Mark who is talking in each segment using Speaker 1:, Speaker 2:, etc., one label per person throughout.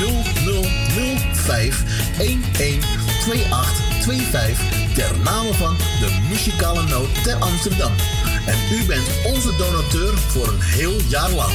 Speaker 1: 0005 112825 ter name van de muzikale noot ter Amsterdam. En u bent onze donateur voor een heel jaar lang.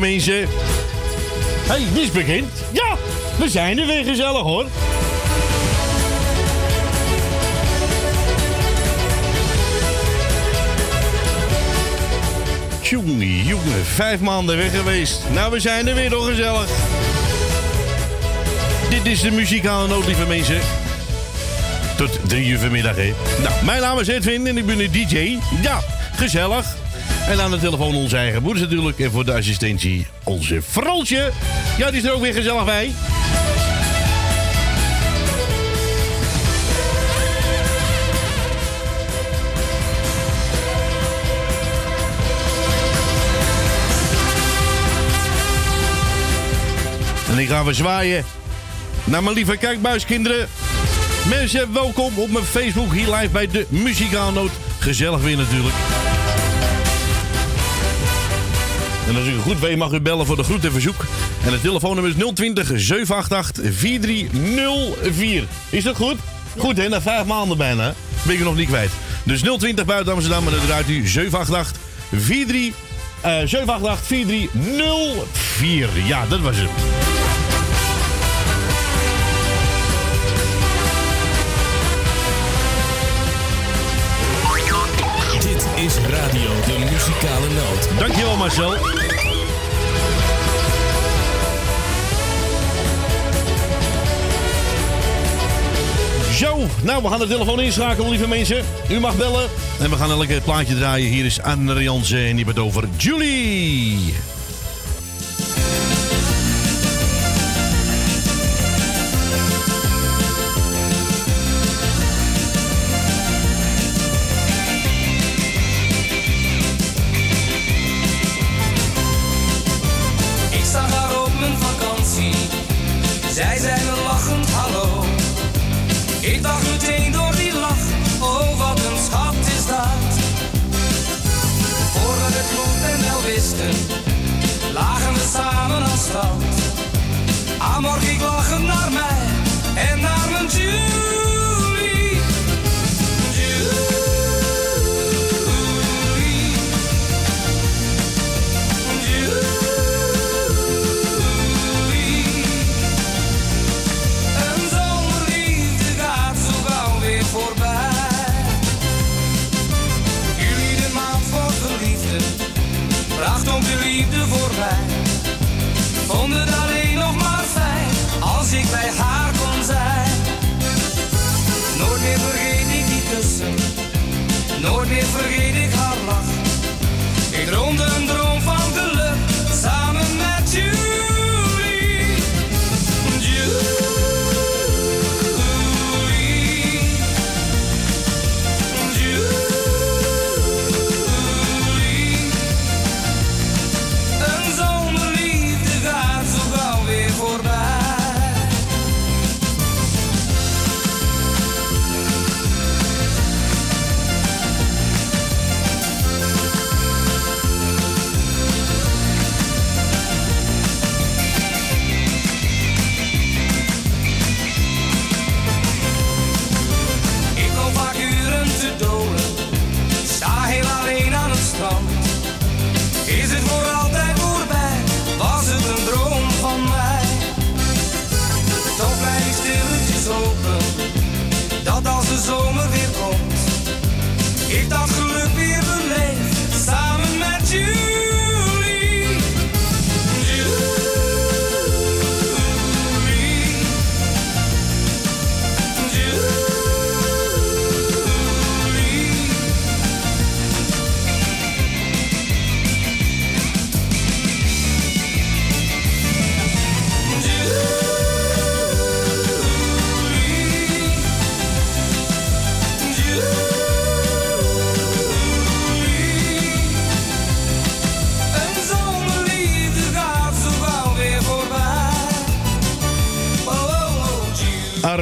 Speaker 2: Mensen. hey, is begint? Ja, we zijn er weer gezellig hoor. Jongen, jongen, vijf maanden weg geweest. Nou, we zijn er weer nog gezellig. Dit is de muzikale noot, lieve mensen. Tot drie uur vanmiddag. Nou, mijn naam is Edwin en ik ben een DJ. Ja, gezellig. En aan de telefoon onze eigen moeder natuurlijk. En voor de assistentie onze Fransje. Ja, die is er ook weer gezellig bij. En ik ga weer zwaaien naar mijn lieve kijkbuiskinderen. Mensen, welkom op mijn Facebook hier live bij de Muzikaalnoot. Gezellig weer natuurlijk. En als u goed weet mag u bellen voor de groet en verzoek. En het telefoonnummer is 020 788 4304. Is dat goed? Goed hè, na vijf maanden bijna. Ben ik nog niet kwijt. Dus 020 buiten Amsterdam en dan draait u 788 43 uh, 788 4304. Ja, dat was het.
Speaker 3: Radio de Muzikale Noot.
Speaker 2: Dankjewel Marcel. Zo, nou we gaan de telefoon inschakelen, lieve mensen. U mag bellen. En we gaan elke plaatje draaien. Hier is Anne Jansen en die het over Julie.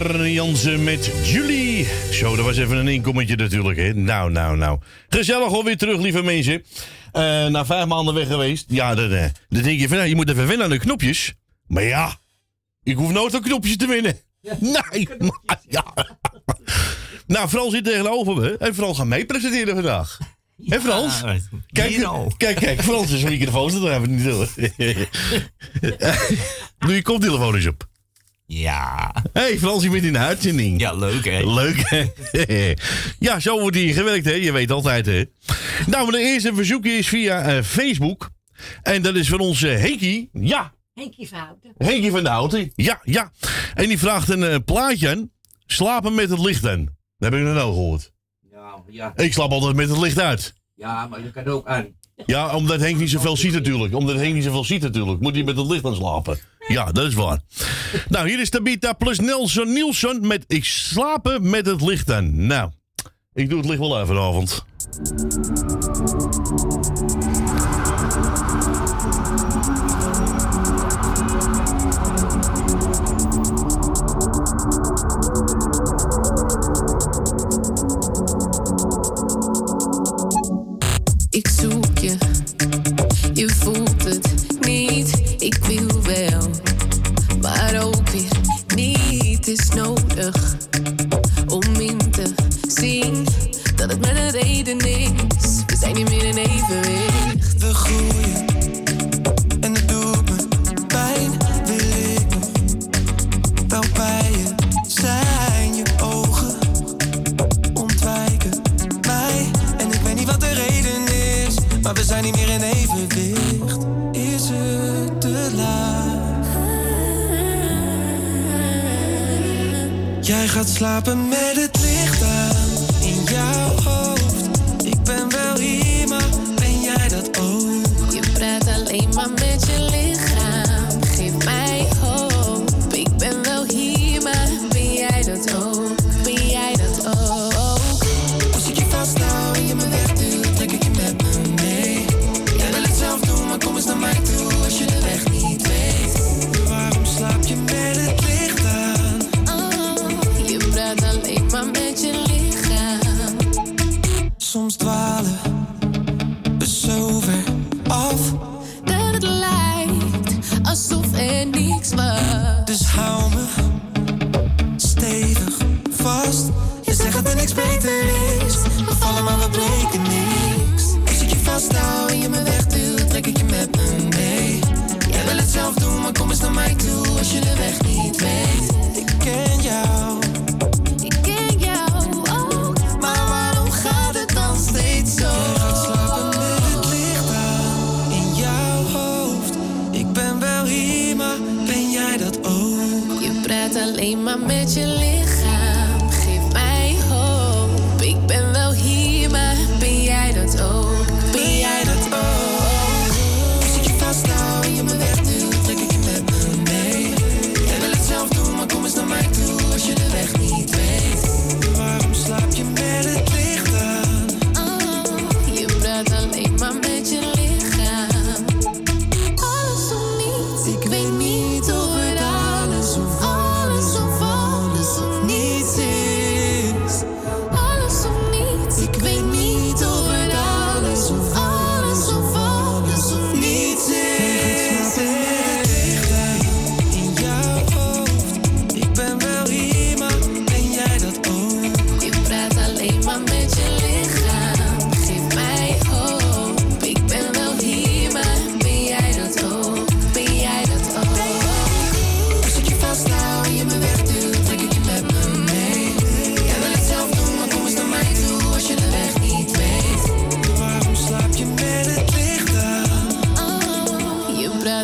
Speaker 2: Jansen met Julie. Zo, dat was even een inkommetje natuurlijk, hè. Nou, nou, nou. Gezellig alweer terug, lieve mensen. Uh, na vijf maanden weg geweest. Ja, dan, uh, dan denk je van, nou, je moet even winnen aan de knopjes. Maar ja, ik hoef nooit aan knopjes te winnen. Nee, maar ja. nou, Frans zit tegenover me. En Frans gaat mee presenteren vandaag. Hé Frans? kijk, kijk, kijk, Frans is een microfoon, dat hebben we niet door. Doe je koptelefoon eens op.
Speaker 4: Ja.
Speaker 2: hey, Frans, je bent in de uitzending.
Speaker 4: Ja, leuk hè.
Speaker 2: Leuk hè. ja, zo wordt hier gewerkt hè. Je weet altijd hè. Nou, de eerste verzoekje is via uh, Facebook. En dat is van onze Henkie. Ja.
Speaker 5: Henkie van Houten.
Speaker 2: Henkie van de Houten. Ja, ja. En die vraagt een uh, plaatje aan. Slapen met het licht aan. Dat heb ik nog nou gehoord.
Speaker 4: Ja, ja.
Speaker 2: Ik slaap altijd met het licht uit.
Speaker 4: Ja, maar je kan ook aan.
Speaker 2: Ja, omdat Henk niet zoveel ziet natuurlijk. Omdat Henk niet zoveel ziet natuurlijk. Moet hij met het licht aan slapen. Ja, dat is waar. nou, hier is Tabita plus Nelson Nielsen met Ik slapen met het licht aan. Nou, ik doe het licht wel even vanavond.
Speaker 6: Ik zoek
Speaker 7: slapen met het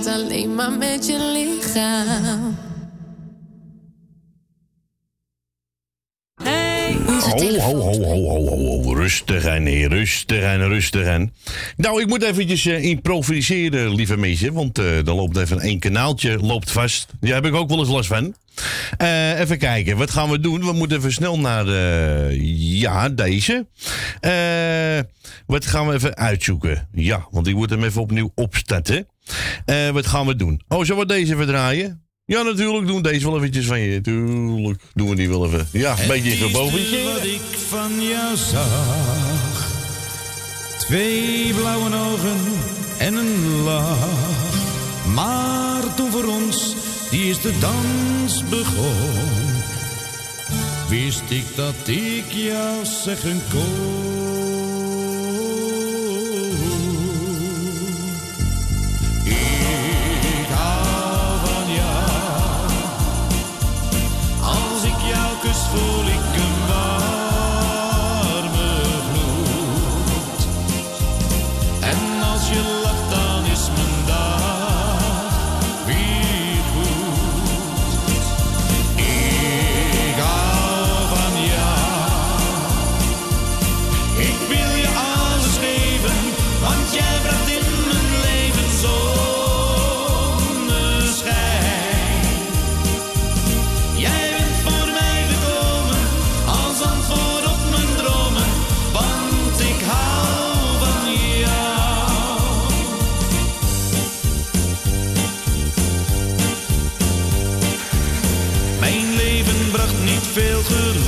Speaker 6: Alleen maar met je lichaam.
Speaker 2: Ho, ho, ho, ho, ho, ho, ho. Rustig en rustig en rustig en. Nou, ik moet eventjes eh, improviseren, lieve mensen. Want eh er loopt even één kanaaltje loopt vast. Daar heb ik ook wel eens last van. Eh, even kijken, wat gaan we doen? We moeten even snel naar, eh, ja, deze. Eh, wat gaan we even uitzoeken? Ja, want ik moet hem even opnieuw opstarten. Uh, wat gaan we doen? Oh, zullen we deze verdraaien? Ja, natuurlijk doen we deze wel eventjes van je. Tuurlijk doen we die wel even. Ja, een beetje gebogen.
Speaker 8: wat ik van jou zag. Twee blauwe ogen en een lach. Maar toen voor ons die is de dans begon. Wist ik dat ik jou zeggen kon.
Speaker 9: childhood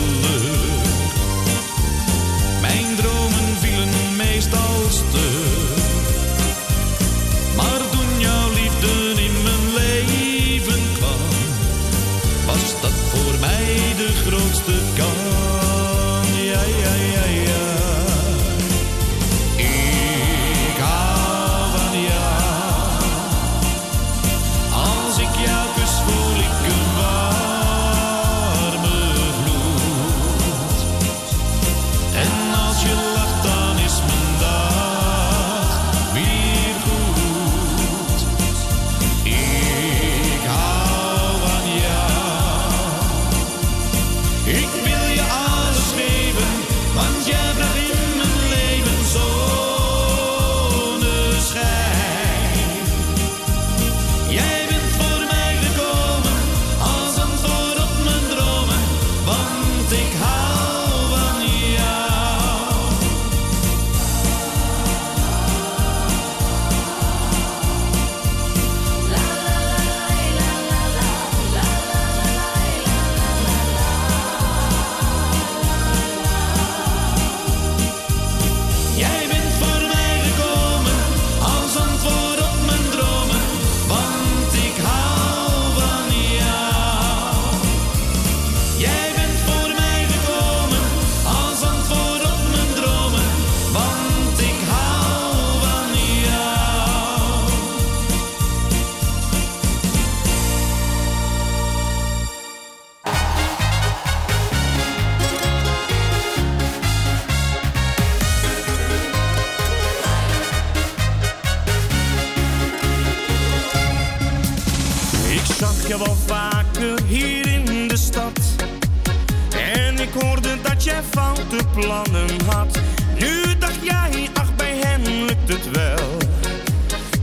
Speaker 9: plannen had. Nu dacht jij, ach bij hem lukt het wel.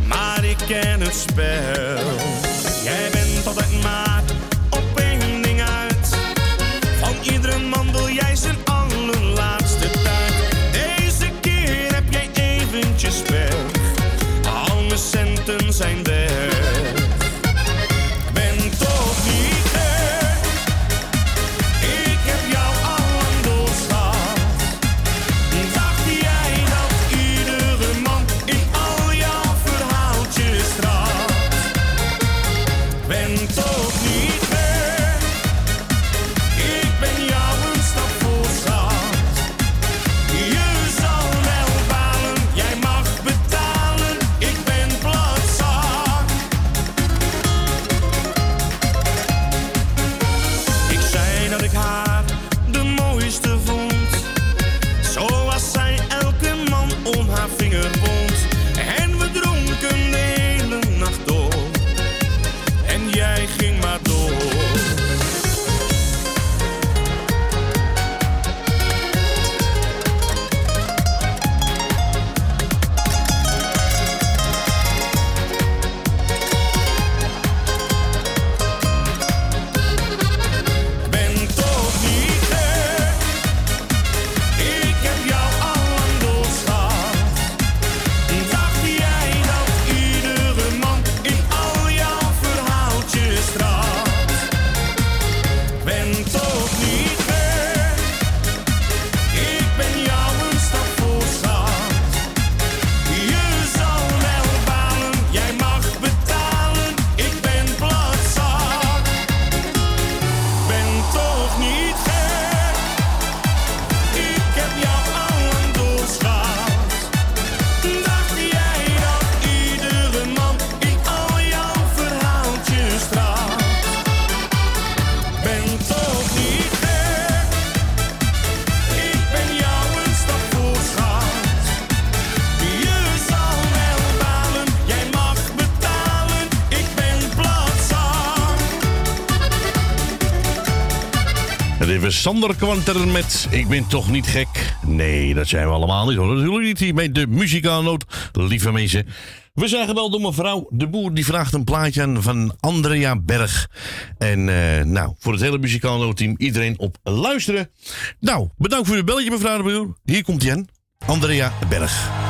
Speaker 9: Maar ik ken het spel.
Speaker 10: Sander Kwanter met Ik ben toch niet gek. Nee, dat zijn we allemaal niet hoor. Natuurlijk niet hier met de muzikaalnoot, lieve mensen. We zijn gebeld door mevrouw De Boer. Die vraagt een plaatje aan van Andrea Berg. En eh, nou, voor het hele muzikaalnootteam, iedereen op luisteren. Nou, bedankt voor uw belletje mevrouw De Boer. Hier komt Jan, Andrea Berg.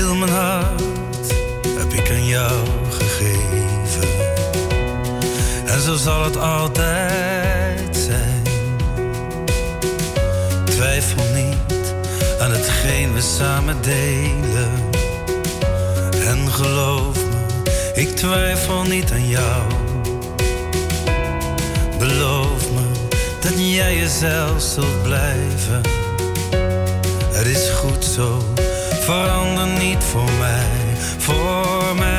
Speaker 9: Heel mijn hart heb ik aan jou gegeven. En zo zal het altijd zijn. Twijfel niet aan hetgeen we samen delen. En geloof me, ik twijfel niet aan jou. Beloof me dat jij jezelf zult blijven. Het is goed zo, verander niet voor mij. Voor mij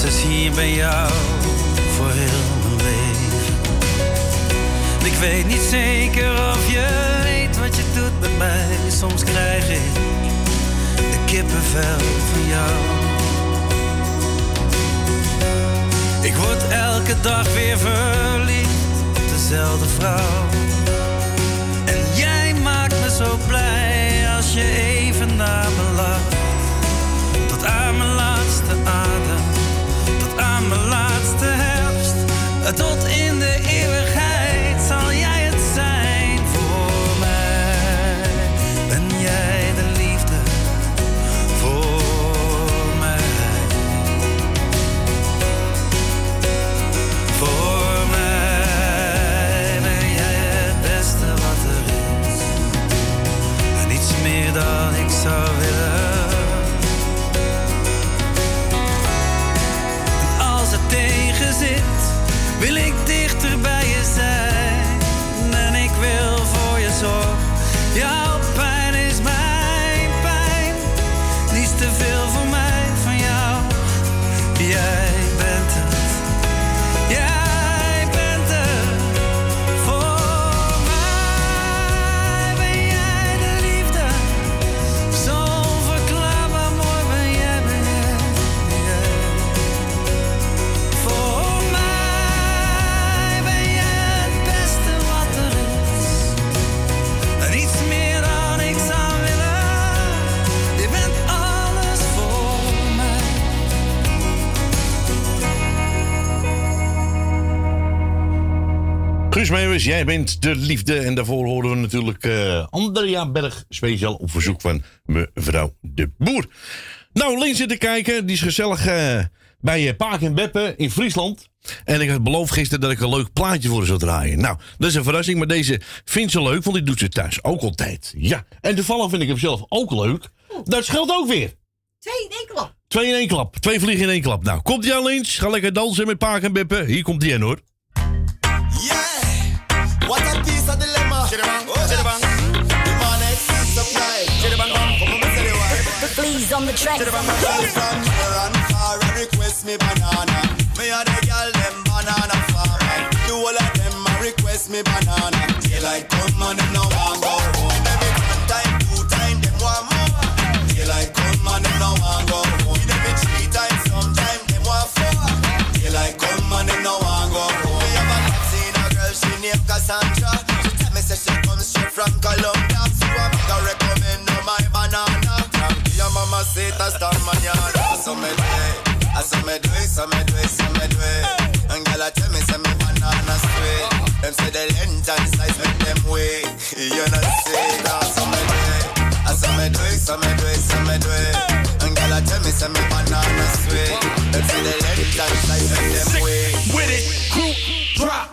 Speaker 9: plaats is hier bij jou voor heel mijn leven. En Ik weet niet zeker of je weet wat je doet met mij. Soms krijg ik de kippenvel van jou. Ik word elke dag weer verliefd op dezelfde vrouw. En jij maakt me zo blij als je even naar me lacht. Tot aan mijn laatste adem, laatste herfst. Tot in de eeuwigheid zal jij het zijn voor mij. Ben jij
Speaker 2: Guus Meeuwis, jij bent de liefde. En daarvoor horen we natuurlijk eh, Andrea Berg. Speciaal op verzoek van mevrouw de Boer. Nou, Lin zit te kijken. Die is gezellig eh, bij uh, Paak en Beppe in Friesland. En ik had beloofd gisteren dat ik een leuk plaatje voor haar zou draaien. Nou, dat is een verrassing. Maar deze vindt ze leuk, want die doet ze thuis ook altijd. Ja, en toevallig vind ik hem zelf ook leuk. Dat scheelt ook weer.
Speaker 11: Twee in één klap.
Speaker 2: Twee in één klap. Twee vliegen in één klap. Nou, komt ie aan Lins. Ga lekker dansen met Paak en Beppe. Hier komt hij in hoor.
Speaker 12: Oh, chidabang. The man exceeds supply. Chidabang, bang. Come on, tell you why.
Speaker 13: Please on the track.
Speaker 12: Chidabang, bang. From here far, I request me banana. Me and the girl them banana farmer. The whole of them a request me banana. Daylight come and them no want go home. Every one time, two time, them want more. Daylight come and them no want go home. Every three times, sometime them want four. Daylight come and them no want go home. Me have a seen a girl, she named Cassandra. Say she comes straight from Colombia. So I'm gonna recommend her my banana. From your mama say that's the manana. So me do it, so me do it, so me do it, so me do it. And girl I tell me say me banana sweet. Them say the length and size make them wait. You know say that so me do it. So me do it, so me do it, so me do it. And girl I tell me say me banana sweet. Them say the length and size make them wait.
Speaker 14: With it, group drop.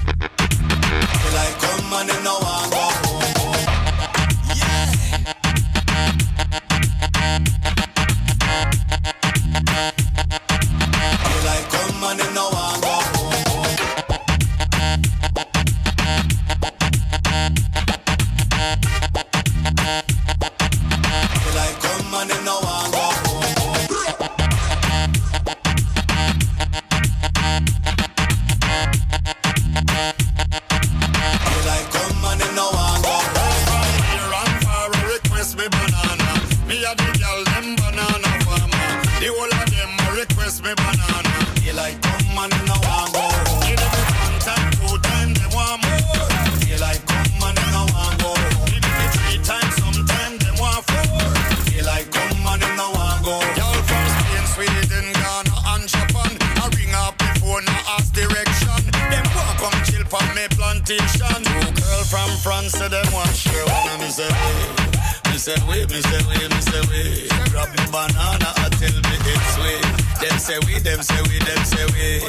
Speaker 14: France, say them want share one of me say we. Me say we, me say we, me say we. Grab me banana until me it's sweet. Them say we, them say we, them say we.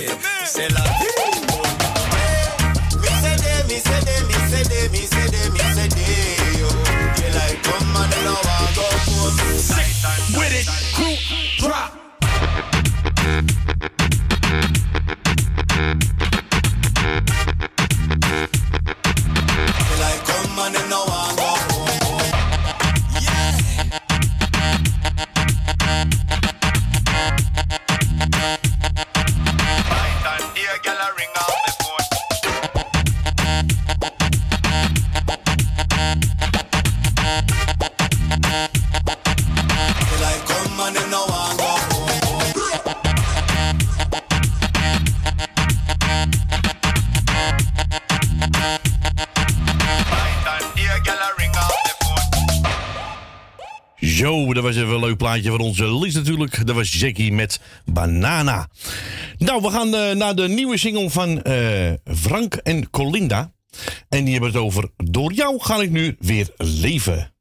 Speaker 14: Say la vie.
Speaker 12: Me say they, me say they, me say they, me say they, me say they. Yo,
Speaker 9: they
Speaker 12: like come and they don't want go. Sick with it,
Speaker 14: crew drop.
Speaker 9: Dat was even een leuk plaatje van onze Liz natuurlijk. Dat was Jackie met Banana. Nou, we gaan eh, naar de nieuwe single van eh, Frank en Colinda. En die hebben het over Door jou ga ik nu weer leven.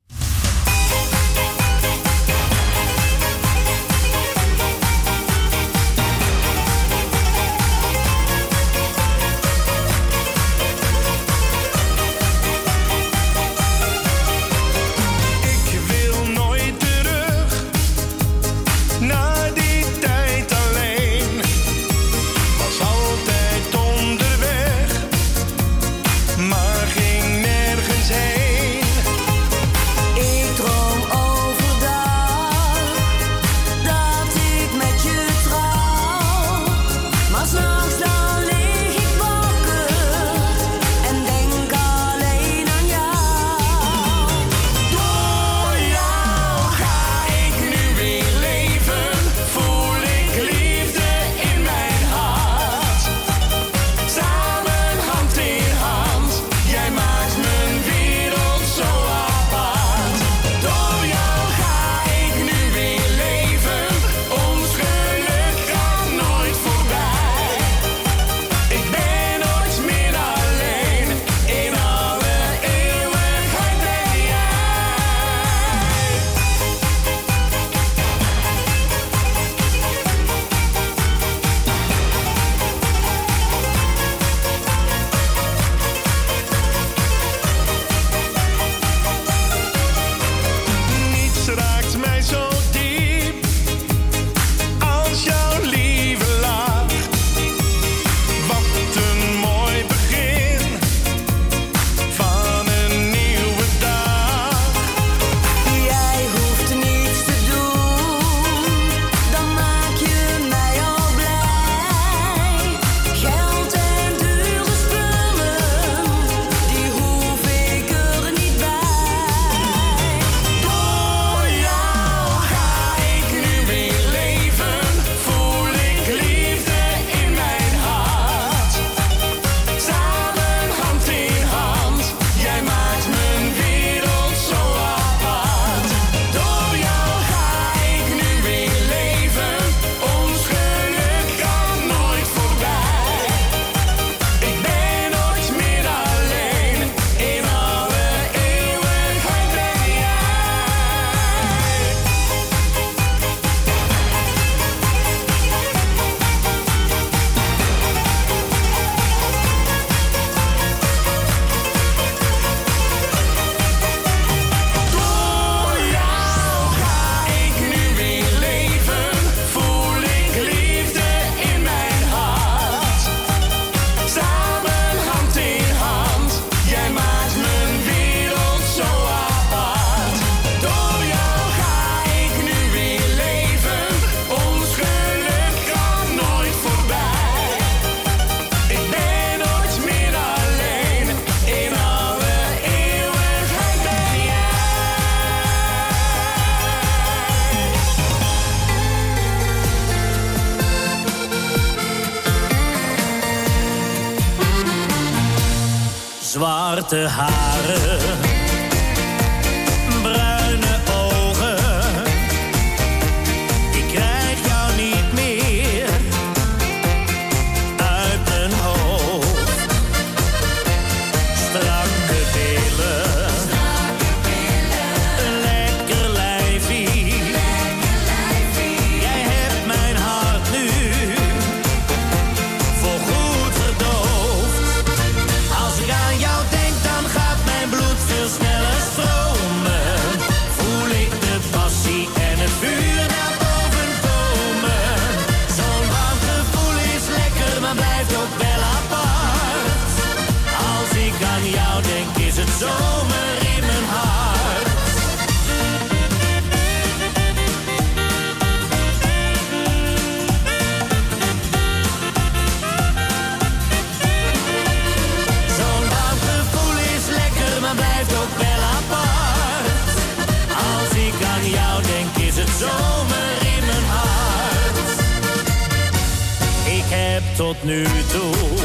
Speaker 15: tot nu toe.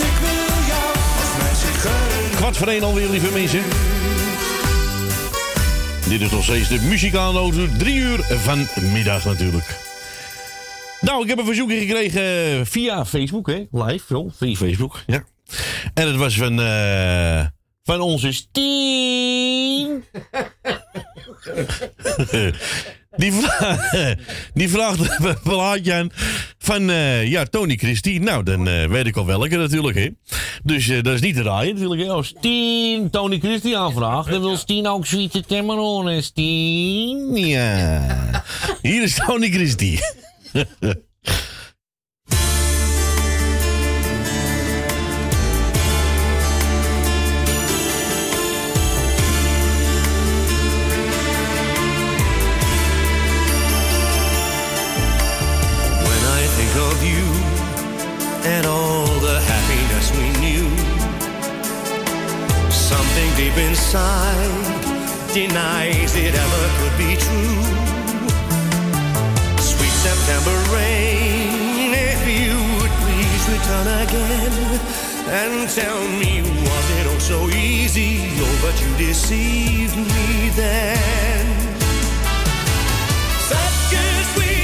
Speaker 15: Ik
Speaker 5: wil jou als mijn zigeuner.
Speaker 2: Kwart voor één alweer, lieve mensen. Dit is nog steeds de muzikale. Drie uur vanmiddag natuurlijk. Nou, ik heb een verzoekje gekregen via Facebook, hè? Live, zo, via Facebook, ja. En het was van, eh, van onze Stien. Die, vra die vraagt aan van eh, ja, Tony Christie. Nou, dan eh, weet ik al welke natuurlijk. Hè. Dus eh, dat is niet te raaien natuurlijk. Hè. Als Stien Tony Christie aanvraagt, dan wil Stien ook Sweet Cameron. En Stien, ja. Hier is Tony Christie.
Speaker 16: deep inside denies it ever could be true. Sweet September rain, if you would please return again and tell me, was it all so easy? Oh, but you deceived me then. Such a sweet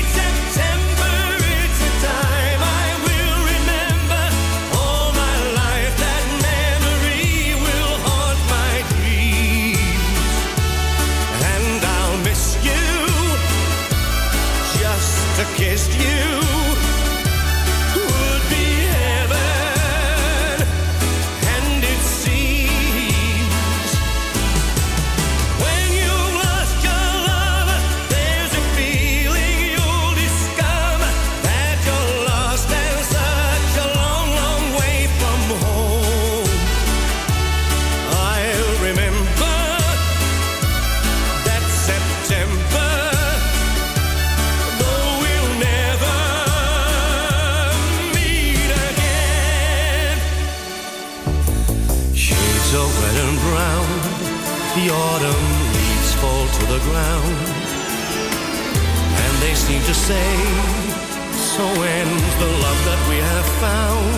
Speaker 16: ground, and they seem to say, So ends the love that we have found.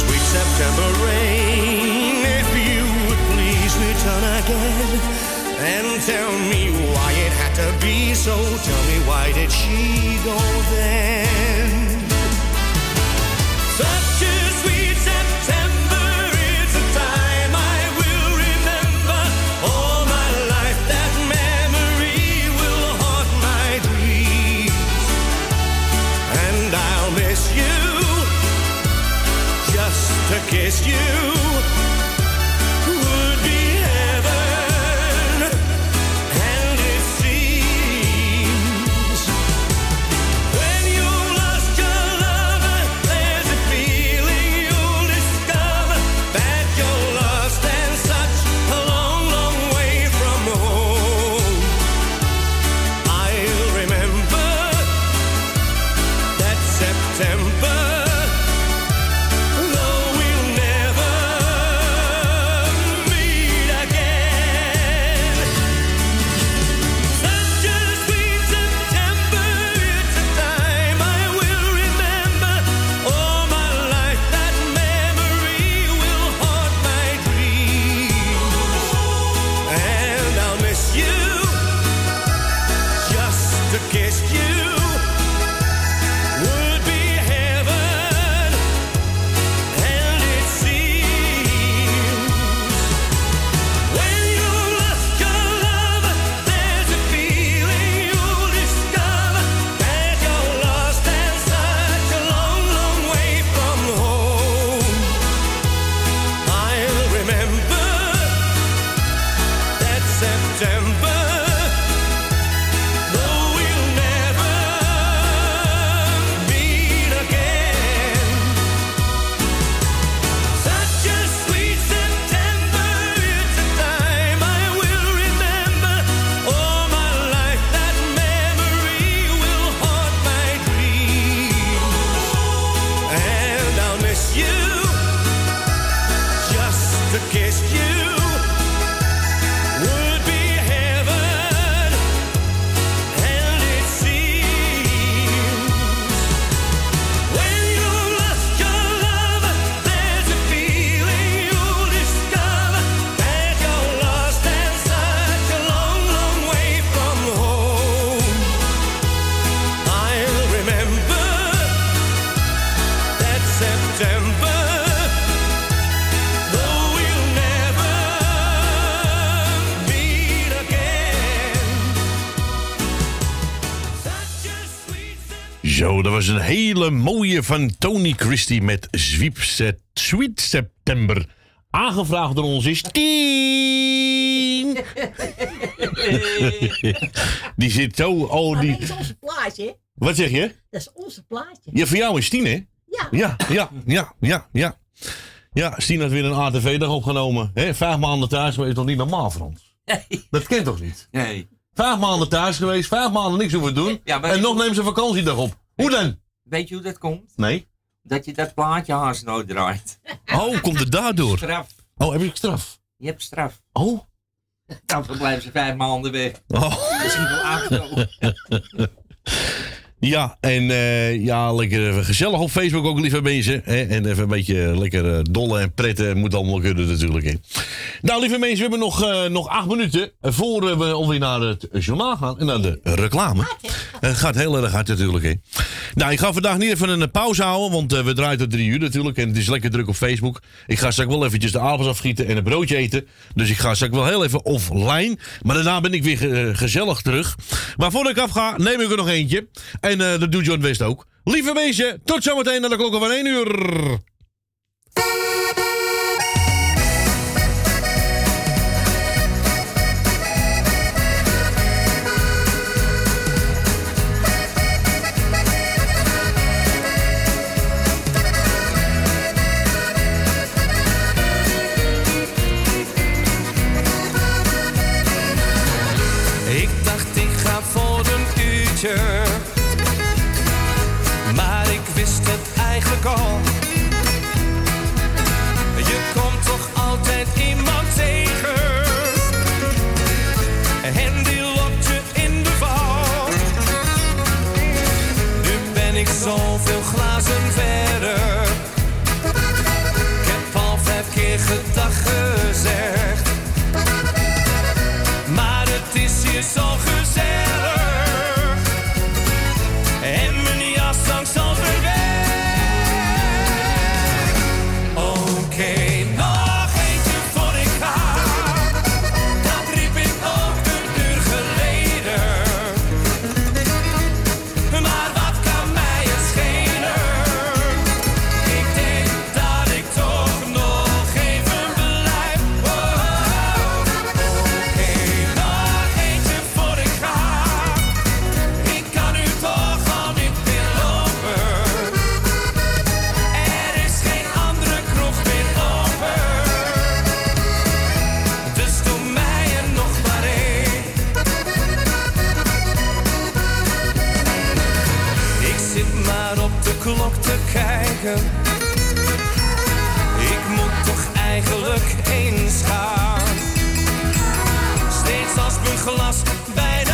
Speaker 16: Sweet September rain, if you would please return again and tell me why it had to be so. Tell me why did she go then? Such a
Speaker 2: Zo, dat was een hele mooie van Tony Christie met Sweet, Sep- Sweet September. Aangevraagd door ons is Tien. die zit zo, oh die...
Speaker 11: dat is onze plaatje.
Speaker 2: Wat zeg je?
Speaker 11: Dat is onze plaatje.
Speaker 2: Ja, voor jou is Tien, hè?
Speaker 11: Ja.
Speaker 2: Ja, ja, ja, ja, ja. Ja, Stien had weer een ATV-dag opgenomen. Hè? Vijf maanden thuis, maar is toch niet normaal, Frans? Dat kent toch niet?
Speaker 4: Nee.
Speaker 2: Vijf maanden thuis geweest, vijf maanden niks hoeven doen.
Speaker 4: Ja, maar
Speaker 2: en nog neemt ze vakantiedag op. Hoe dan?
Speaker 4: Weet je hoe dat komt?
Speaker 2: Nee.
Speaker 4: Dat je dat plaatje haast nooit draait.
Speaker 2: Oh, komt het daardoor?
Speaker 4: Straf.
Speaker 2: Oh, heb ik straf?
Speaker 4: Je hebt straf.
Speaker 2: Oh.
Speaker 4: Dan blijven ze vijf maanden weg.
Speaker 2: Oh.
Speaker 4: Misschien wel acht
Speaker 2: Ja, en eh, ja, lekker even gezellig op Facebook ook, lieve mensen. Hè? En even een beetje lekker eh, dolle en pretten moet allemaal kunnen natuurlijk. Hè? Nou, lieve mensen, we hebben nog, eh, nog acht minuten voor eh, we alweer naar het journaal gaan en naar de reclame. Het gaat heel erg hard natuurlijk. Hè? Nou, ik ga vandaag niet even een pauze houden, want eh, we draaien tot drie uur natuurlijk. En het is lekker druk op Facebook. Ik ga straks wel eventjes de appels afgieten en een broodje eten. Dus ik ga straks wel heel even offline. Maar daarna ben ik weer eh, gezellig terug. Maar voordat ik afga, neem ik er nog eentje. En eh, dat doet ook. Lieve mensen, tot zometeen naar de klokken van 1 uur.
Speaker 17: Ik moet toch eigenlijk eens gaan. Steeds als mijn glas bijna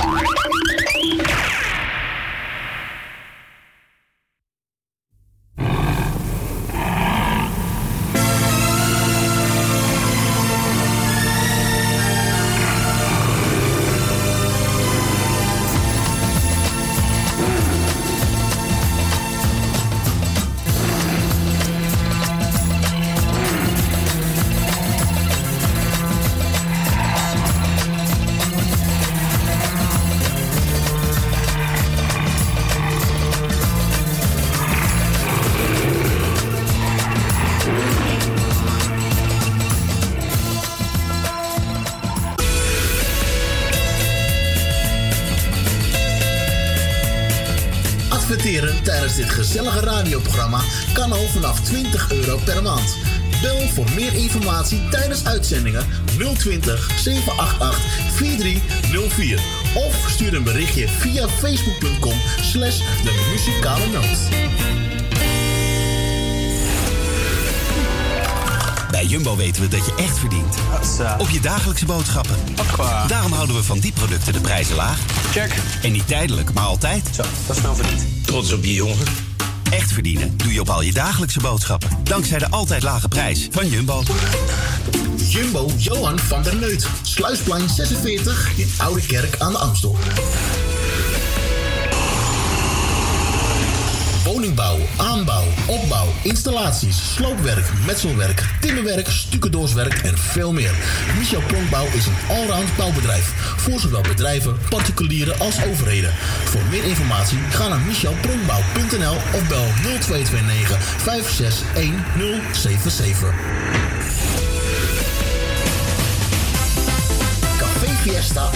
Speaker 1: 020 788 4304 of stuur een berichtje via facebook.com slash de muzikale noot.
Speaker 3: Bij Jumbo weten we dat je echt verdient. Op je dagelijkse boodschappen. Daarom houden we van die producten de prijzen laag. Check. En niet tijdelijk, maar altijd. Zo, dat is nou. Trots op je jongen. Echt verdienen doe je op al je dagelijkse boodschappen. Dankzij de altijd lage prijs van Jumbo.
Speaker 1: Jumbo Johan van der Neut. Sluisplein 46 in Oude Kerk aan de Amstel. Woningbouw, aanbouw, opbouw, installaties, sloopwerk, metselwerk, timmerwerk, stucadoorswerk en veel meer. Michel Pronkbouw is een allround bouwbedrijf voor zowel bedrijven, particulieren als overheden. Voor meer informatie ga naar michelpronkbouw.nl of bel 0229 561077.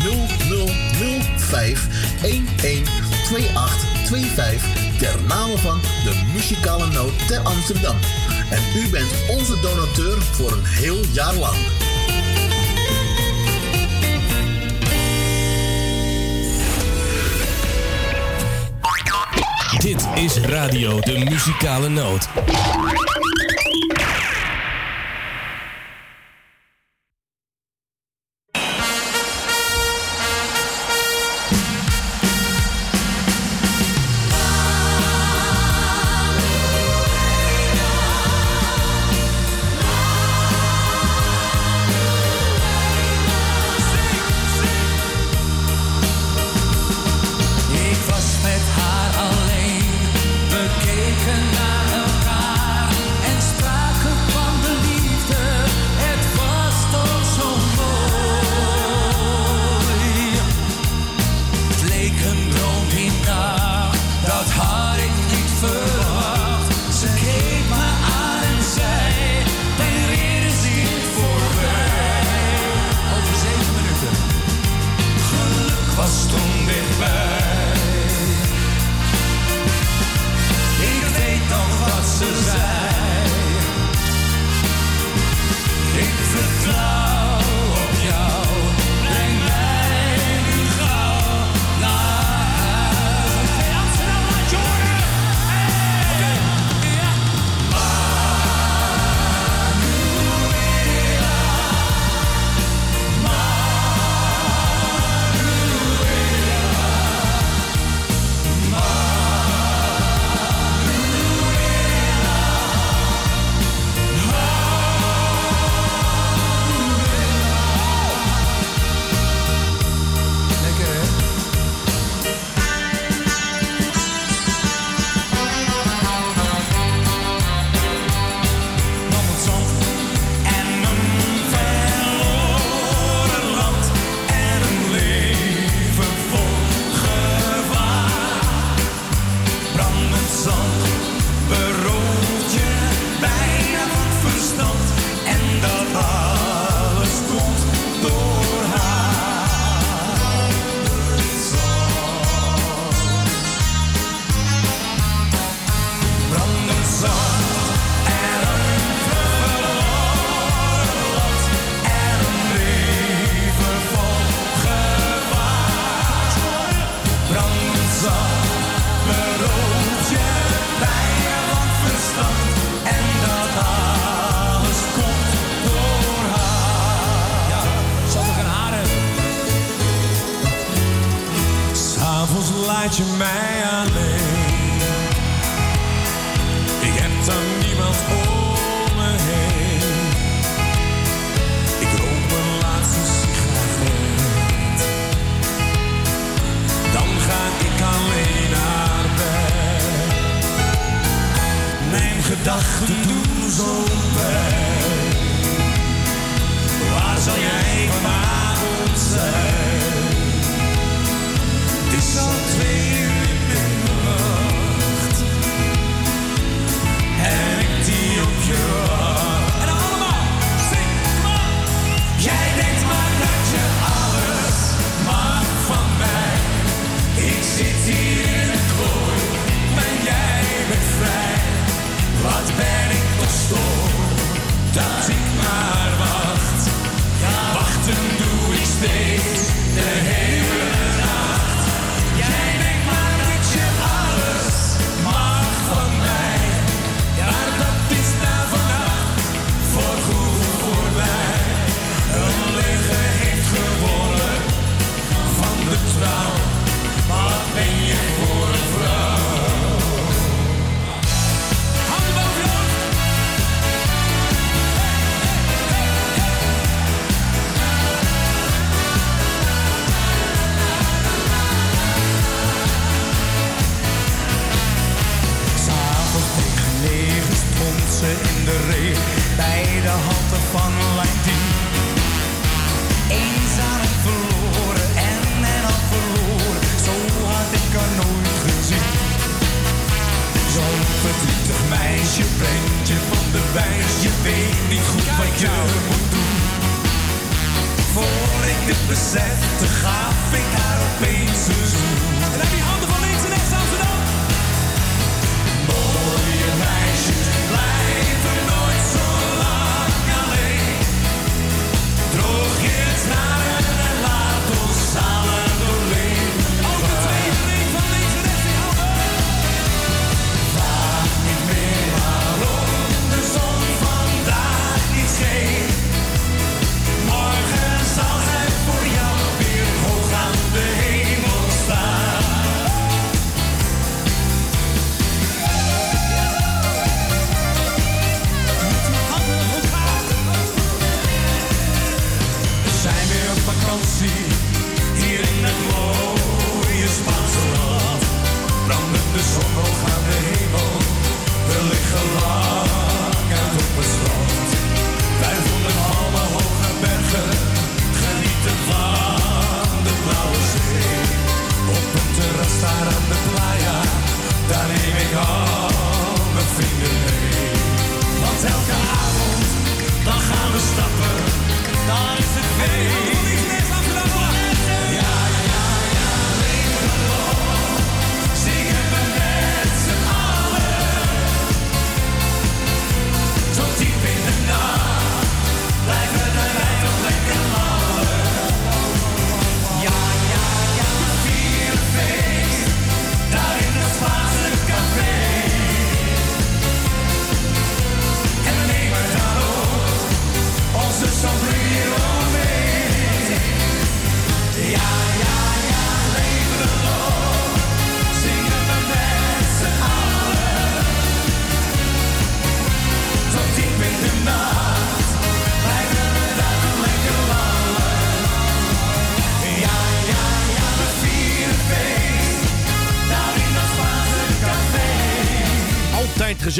Speaker 1: 0005 112825 ter name van de muzikale noot ter Amsterdam. En u bent onze donateur voor een heel jaar lang.
Speaker 18: Dit is radio De Muzikale Noot.
Speaker 14: Ze in de regen bij de halte van 10. Eenzaam en verloren en en al verloren, zo had ik haar nooit gezien. Zo'n verdrietig meisje brengt je van de wijs, je weet niet goed wat je moet doen. Voor ik dit besefte, gaf ik haar opeens een zoen. En heb je handen van links en rechts Amsterdam. Je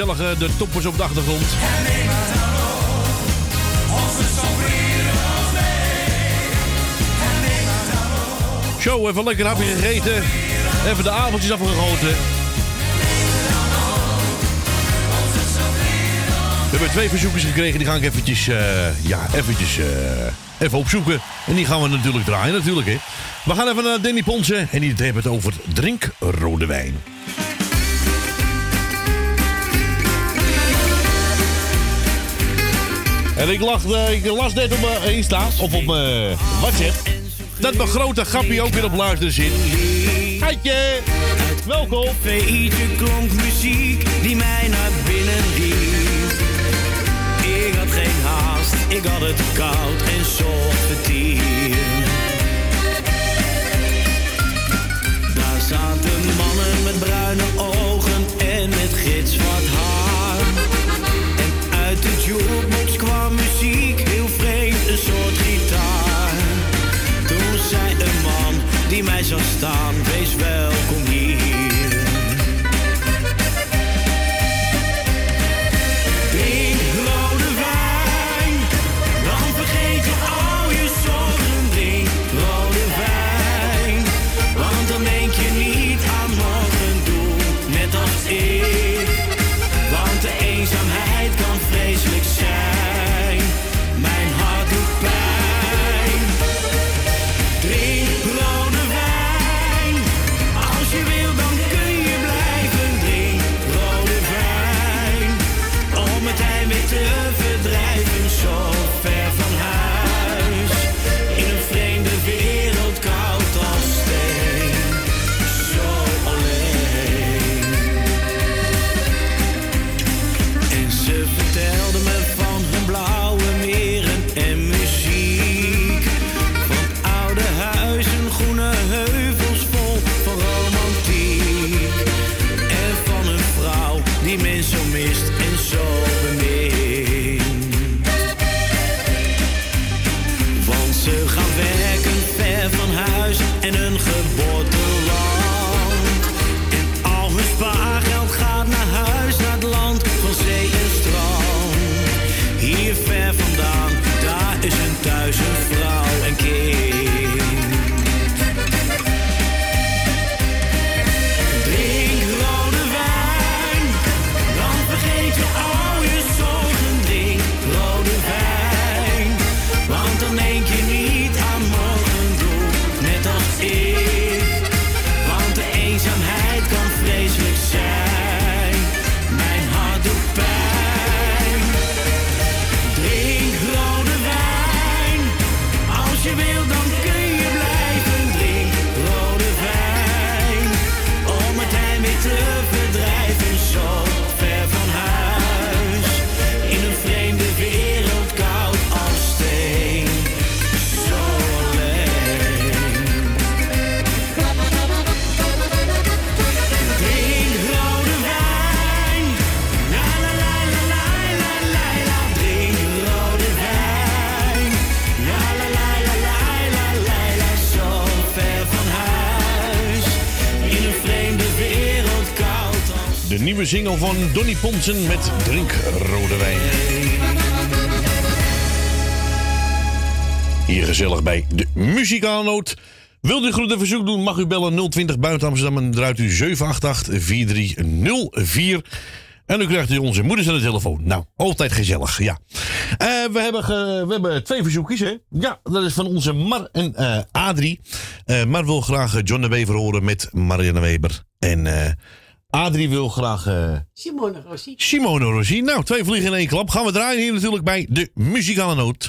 Speaker 2: Altijd gezellig eh, de toppers op de achtergrond. Zo, even lekker hapje gegeten. Even de avondjes afgegoten. We hebben twee verzoekjes gekregen. Die ga ik eventjes, eh, ja, eventjes, eh, even opzoeken. En die gaan we natuurlijk draaien, natuurlijk. Hè. We gaan even naar Danny Ponsen. En die heeft het over drink rode wijn. En ik, lag, eh, ik las net op mijn Insta, of op mijn WhatsApp, dat mijn grote grappie ook weer op luisteren zit. Heitje, welkom.
Speaker 16: Veetje klonk muziek die mij naar binnen riep. Ik had geen haast, ik had het koud en zocht. Daar zaten bruine ogen en met gitzwart haar. Uit de jukebox kwam muziek, heel vreemd, een soort gitaar. Toen zei een man die mij zag staan, wees welkom hier. Van
Speaker 2: Donny Ponsen met Drink Rode Wijn. Hier gezellig bij de Muzikaalnoot. Wilt u groet en verzoek doen, mag u bellen 020 buiten Amsterdam en draait u 788-4304. En u krijgt u onze moeders aan de telefoon. Nou, altijd gezellig, ja. Eh, we, hebben we hebben twee verzoekjes, hè? Ja, dat is van onze Mar en eh, Adrie. Eh, Mar wil graag John de Wever horen met Marianne Weber. En Adrie wil graag eh,
Speaker 11: Simone Rossi.
Speaker 2: Simone Rossi. Nou, twee vliegen in één klap. Gaan we draaien hier natuurlijk bij de Muzikale Noot.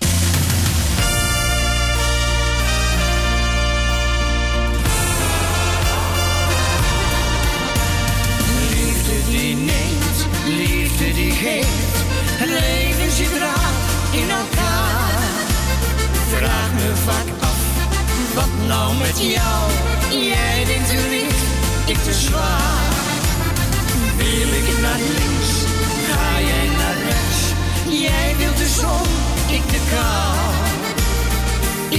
Speaker 19: Liefde die neemt, liefde die geeft. Het leven zit raar in elkaar. Vraag me vaak af, wat nou met jou? Jij denkt te licht, ik te zwaar. Wil ik naar links, ga jij naar rechts. Jij wilt de zon, ik de kou.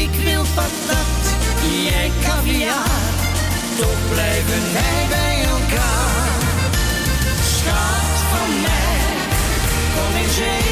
Speaker 19: Ik wil patat, jij caviar. Toch blijven wij bij elkaar. Schat van mij, kom eens even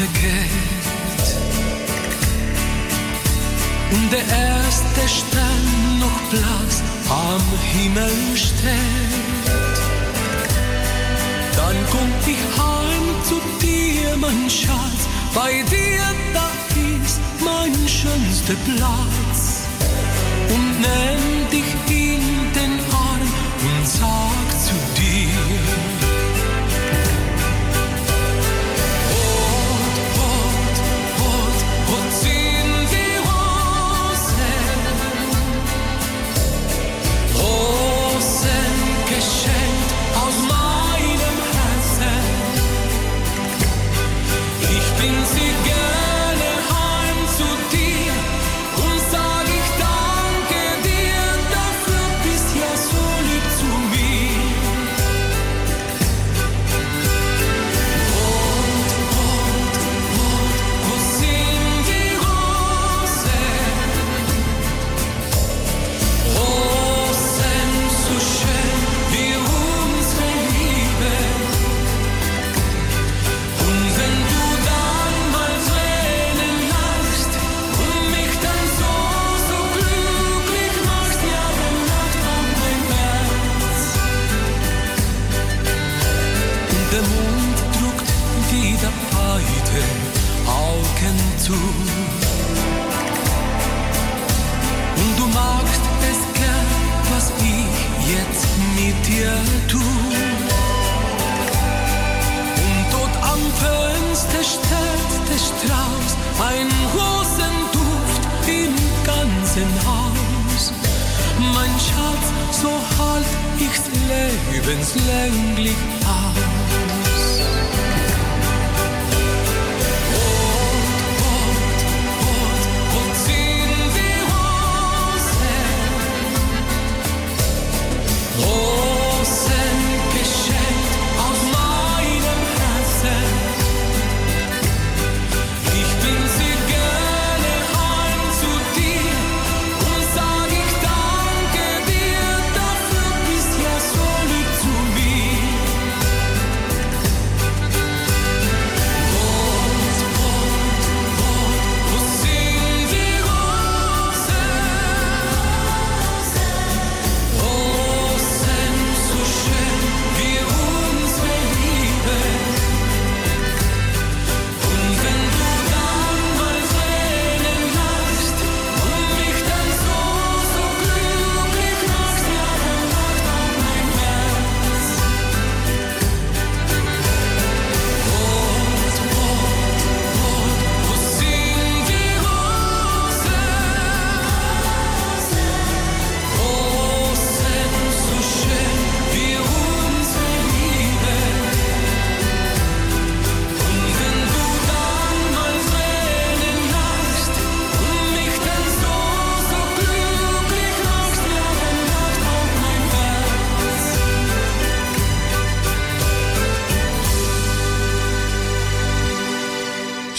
Speaker 18: weitergeht. Der erste Stern noch blass am Himmel steht. Dann komm ich heim zu dir, mein Schatz. Bei dir, da ist mein schönster Platz. Und nenn dich ihn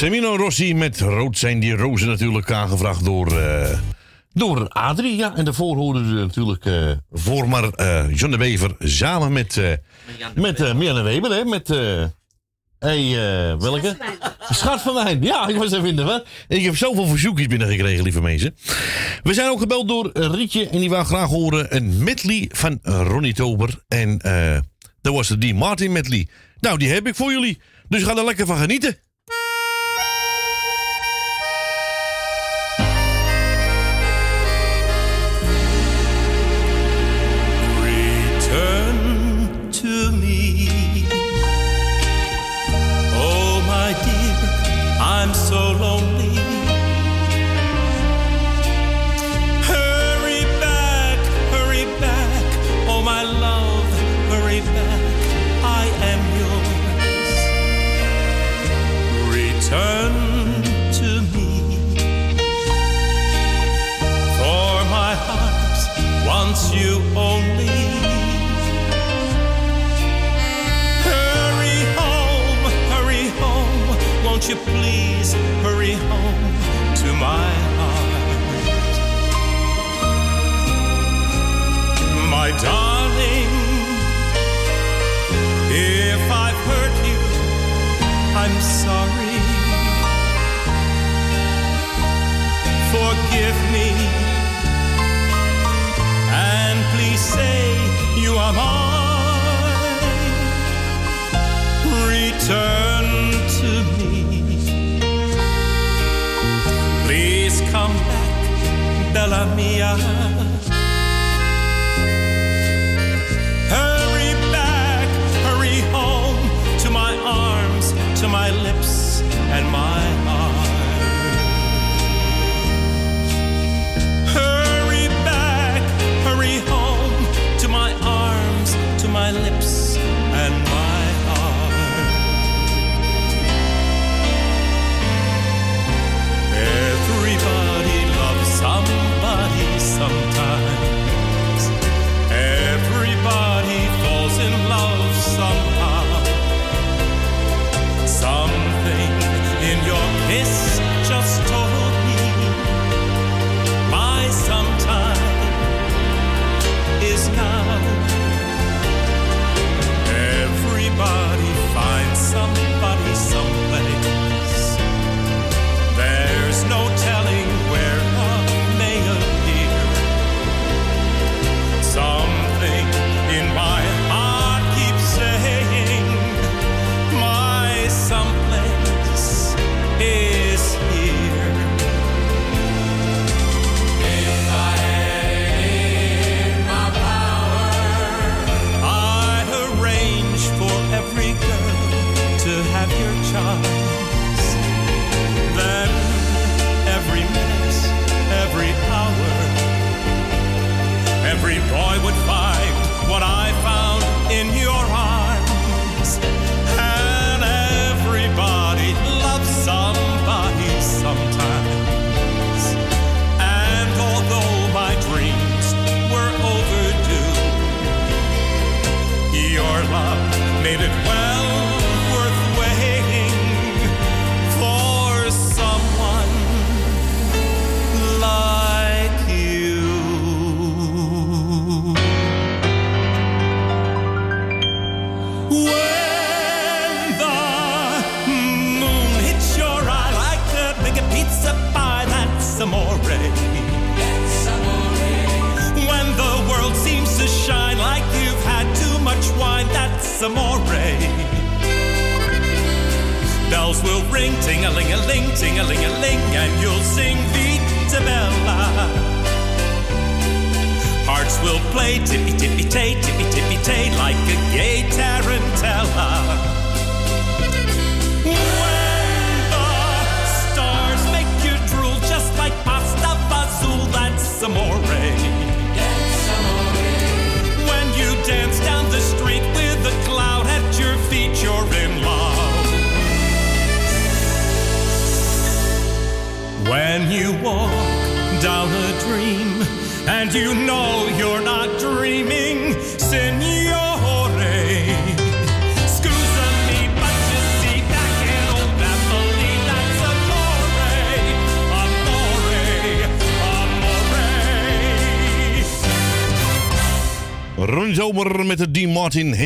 Speaker 20: Semino Rossi met Rood zijn die rozen natuurlijk aangevraagd door, uh, door Adrie. En daarvoor hoorden we natuurlijk eh, voor maar uh, John de Wever samen met, uh, met Weber. Hè, met, hey, welke? Schat van mij. Ja, ik was even in de. Ik heb zoveel verzoekjes binnengekregen, lieve mensen. We zijn ook gebeld door Rietje en die wou graag horen een medley van Ronnie Tober. En dat was de Dean Martin medley. Nou, die heb ik voor jullie. Dus ga er lekker van genieten.
Speaker 21: am I. Return to me. Please
Speaker 20: come back, Bella Mia.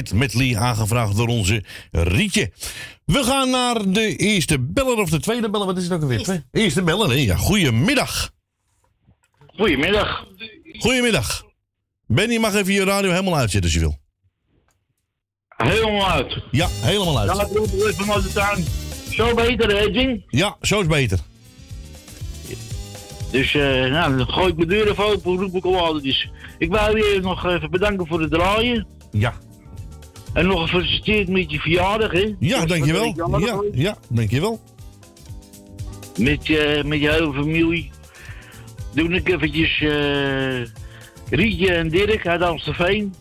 Speaker 2: Hit medley aangevraagd door onze Rietje. We gaan naar de eerste beller of de tweede beller. Wat is het ook alweer? Twee? Eerste beller, hè? Ja, goedemiddag.
Speaker 22: Goedemiddag.
Speaker 2: Goedemiddag. Benny mag even je radio helemaal uitzetten als je wil.
Speaker 22: Helemaal uit.
Speaker 2: Ja, helemaal uit.
Speaker 22: Ja, ik de tuin. Zo beter, hè, Jing?
Speaker 2: Ja, zo is beter.
Speaker 22: Dus, eh, nou, dan gooi ik mijn deur even open, roep ik al altijd. Dus ik wou je nog even bedanken voor het draaien.
Speaker 2: Ja.
Speaker 22: En nog gefeliciteerd met je verjaardag, hè?
Speaker 2: Ja, dankjewel. Ja, ja, dankjewel.
Speaker 22: Met, je met je hele familie. Doe ik eventjes eh, Rietje en Dirk uit Amstelveen.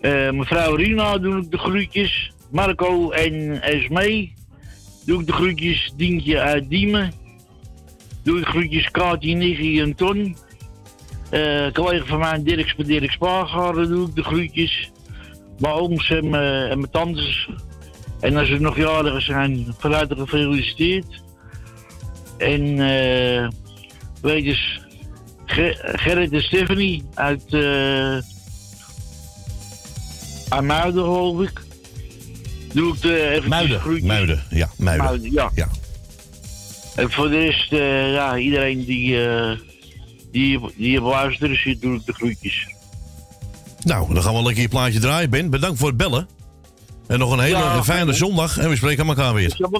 Speaker 22: Eh, mevrouw Rina doe ik de groetjes. Marco en Esmee doe ik de groetjes. Dientje uit Diemen. Doe ik groetjes Kaatje, Niggie en Ton. Collega van mij, Dirk, Dirk Spaargaarden, doe ik de groetjes. Mijn ooms en mijn, en mijn tantes. En als ze nog jarigen zijn, van harte gefeliciteerd. En eh weet eens, Ger- Gerrit en Stephanie uit uh, Muiden, geloof ik. Doe ik de even
Speaker 2: Muiden, Muiden, ja, Muiden.
Speaker 22: ja.
Speaker 2: ja.
Speaker 22: En voor de rest, eh, ja, iedereen die, eh die, die op luisteren zit, doe ik de groetjes.
Speaker 2: Nou, dan gaan we lekker je plaatje draaien, Ben. Bedankt voor het bellen. En nog een hele
Speaker 22: Ja,
Speaker 2: fijne zondag. En we spreken elkaar weer.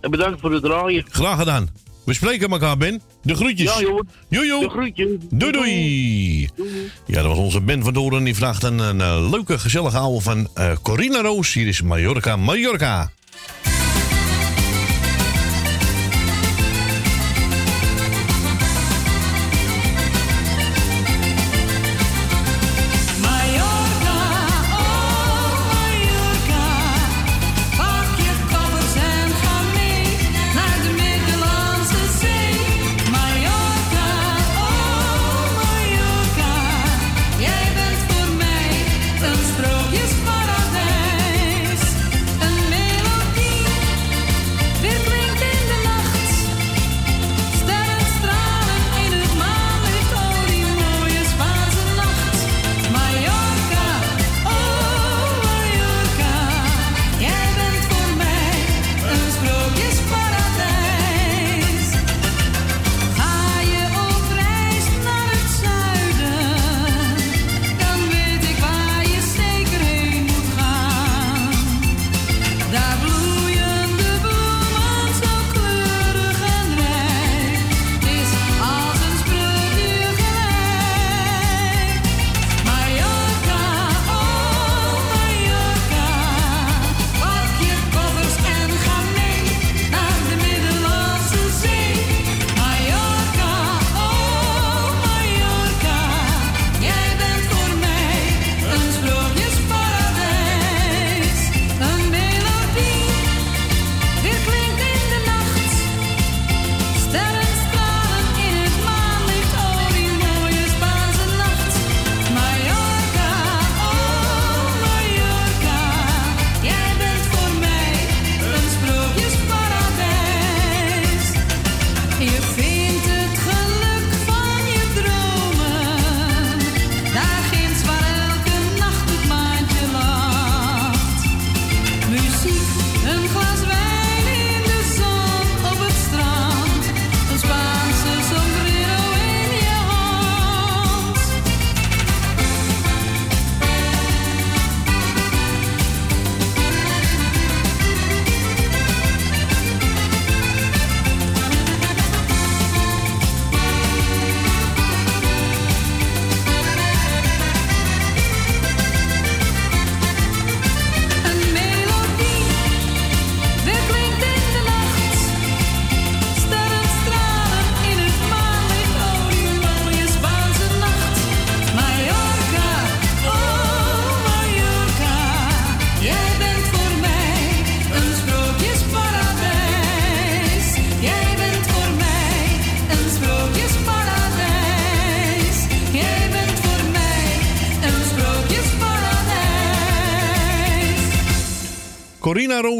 Speaker 22: En bedankt voor het draaien.
Speaker 2: Graag gedaan.
Speaker 23: We spreken elkaar, Ben. De groetjes.
Speaker 22: Ja, joh.
Speaker 23: Joe.
Speaker 22: De groetjes.
Speaker 23: Doei, doei. Ja, dat was onze Ben van Doren. Die vraagt een, een, leuke, gezellige ouwe van eh, Corina Roos. Hier is Mallorca. Mallorca,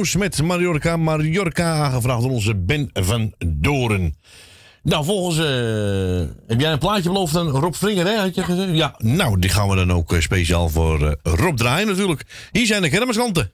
Speaker 23: Met Mallorca, Mallorca. Aangevraagd door onze Ben van Doren. Nou, volgens... eh, heb jij een plaatje beloofd aan Rob Vringer, hè? Had je gezegd? Ja, nou, die gaan we dan ook eh, speciaal voor eh, Rob draaien natuurlijk. Hier zijn de kermiskanten.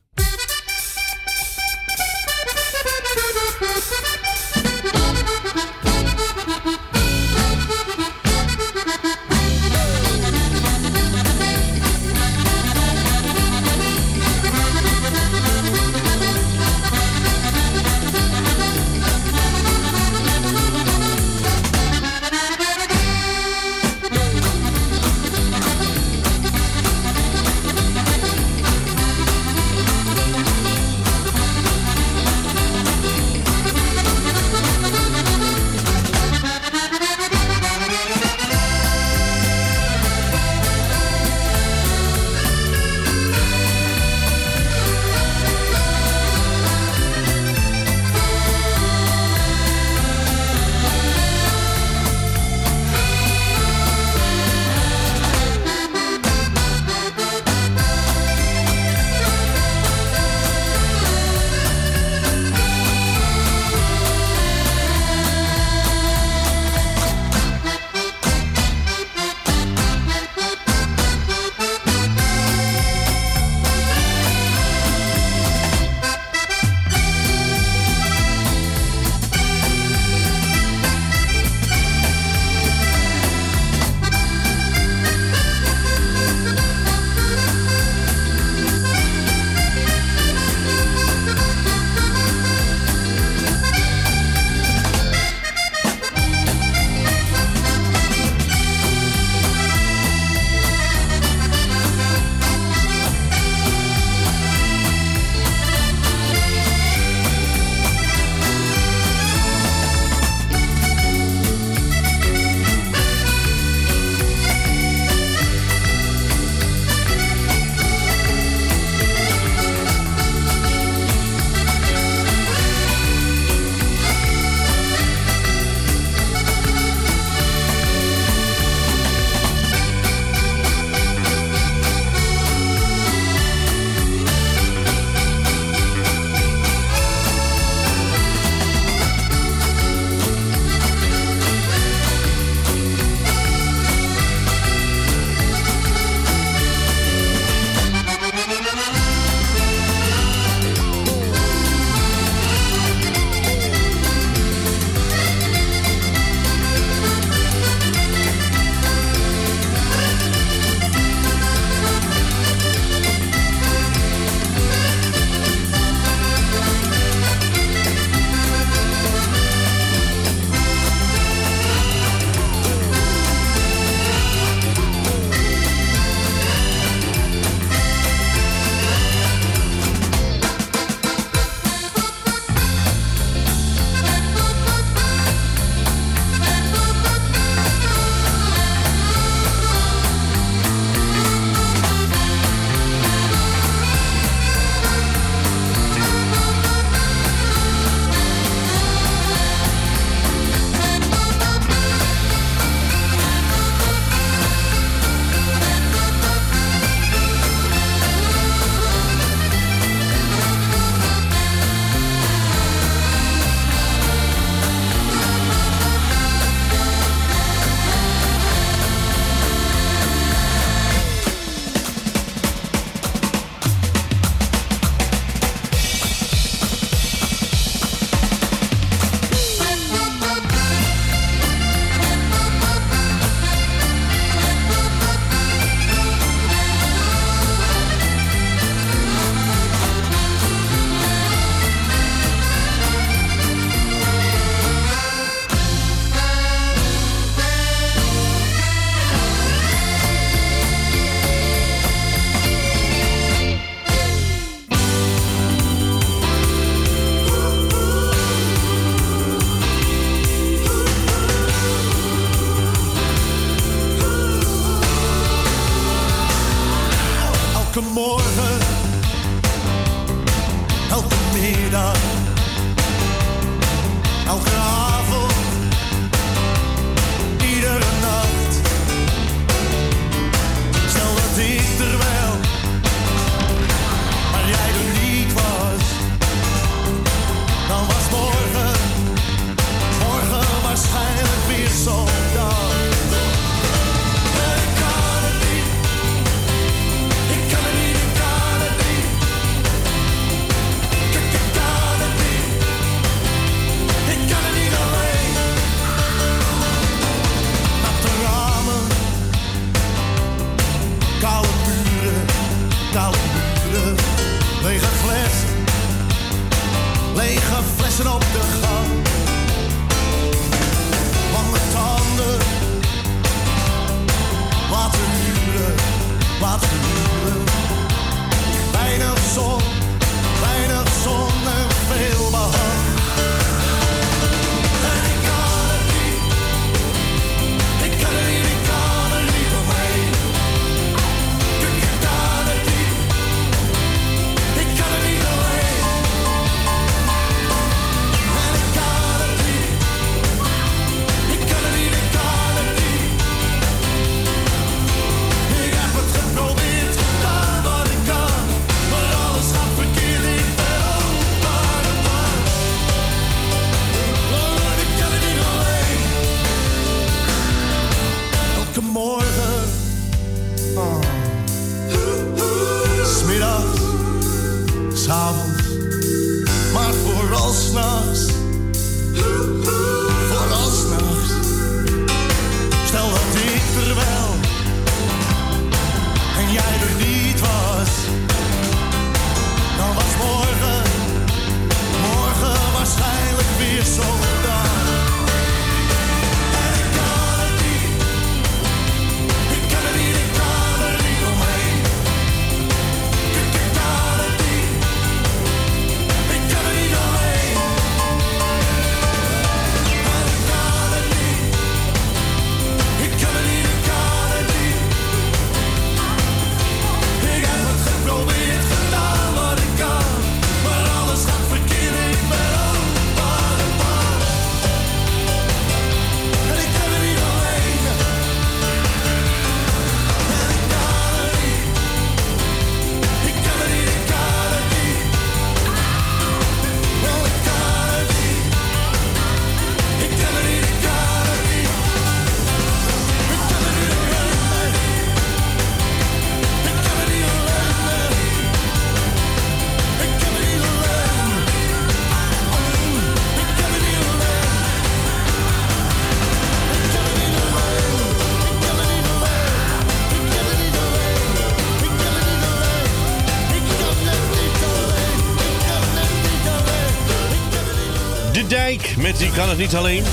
Speaker 2: De dijk met die kan het niet alleen.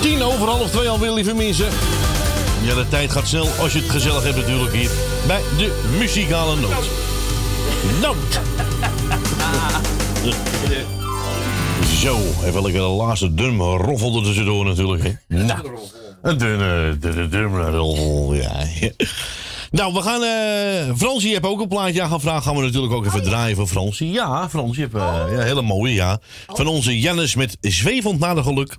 Speaker 2: Tien over half twee alweer, lieve mensen. Ja, de tijd gaat snel als je het gezellig hebt natuurlijk hier bij de muzikale noot. Noot. Zo, even lekker de laatste dum roffel er tussendoor natuurlijk. Hè. Nou, een dunne, dunne, dunne roffel, ja. Nou, we gaan. eh Frans, je hebt ook een plaatje aangevraagd. Gaan we natuurlijk ook even draaien voor Frans. Ja, Frans, je hebt eh, ja, hele mooie, ja. Van onze Jannes met Zwevend naar de geluk.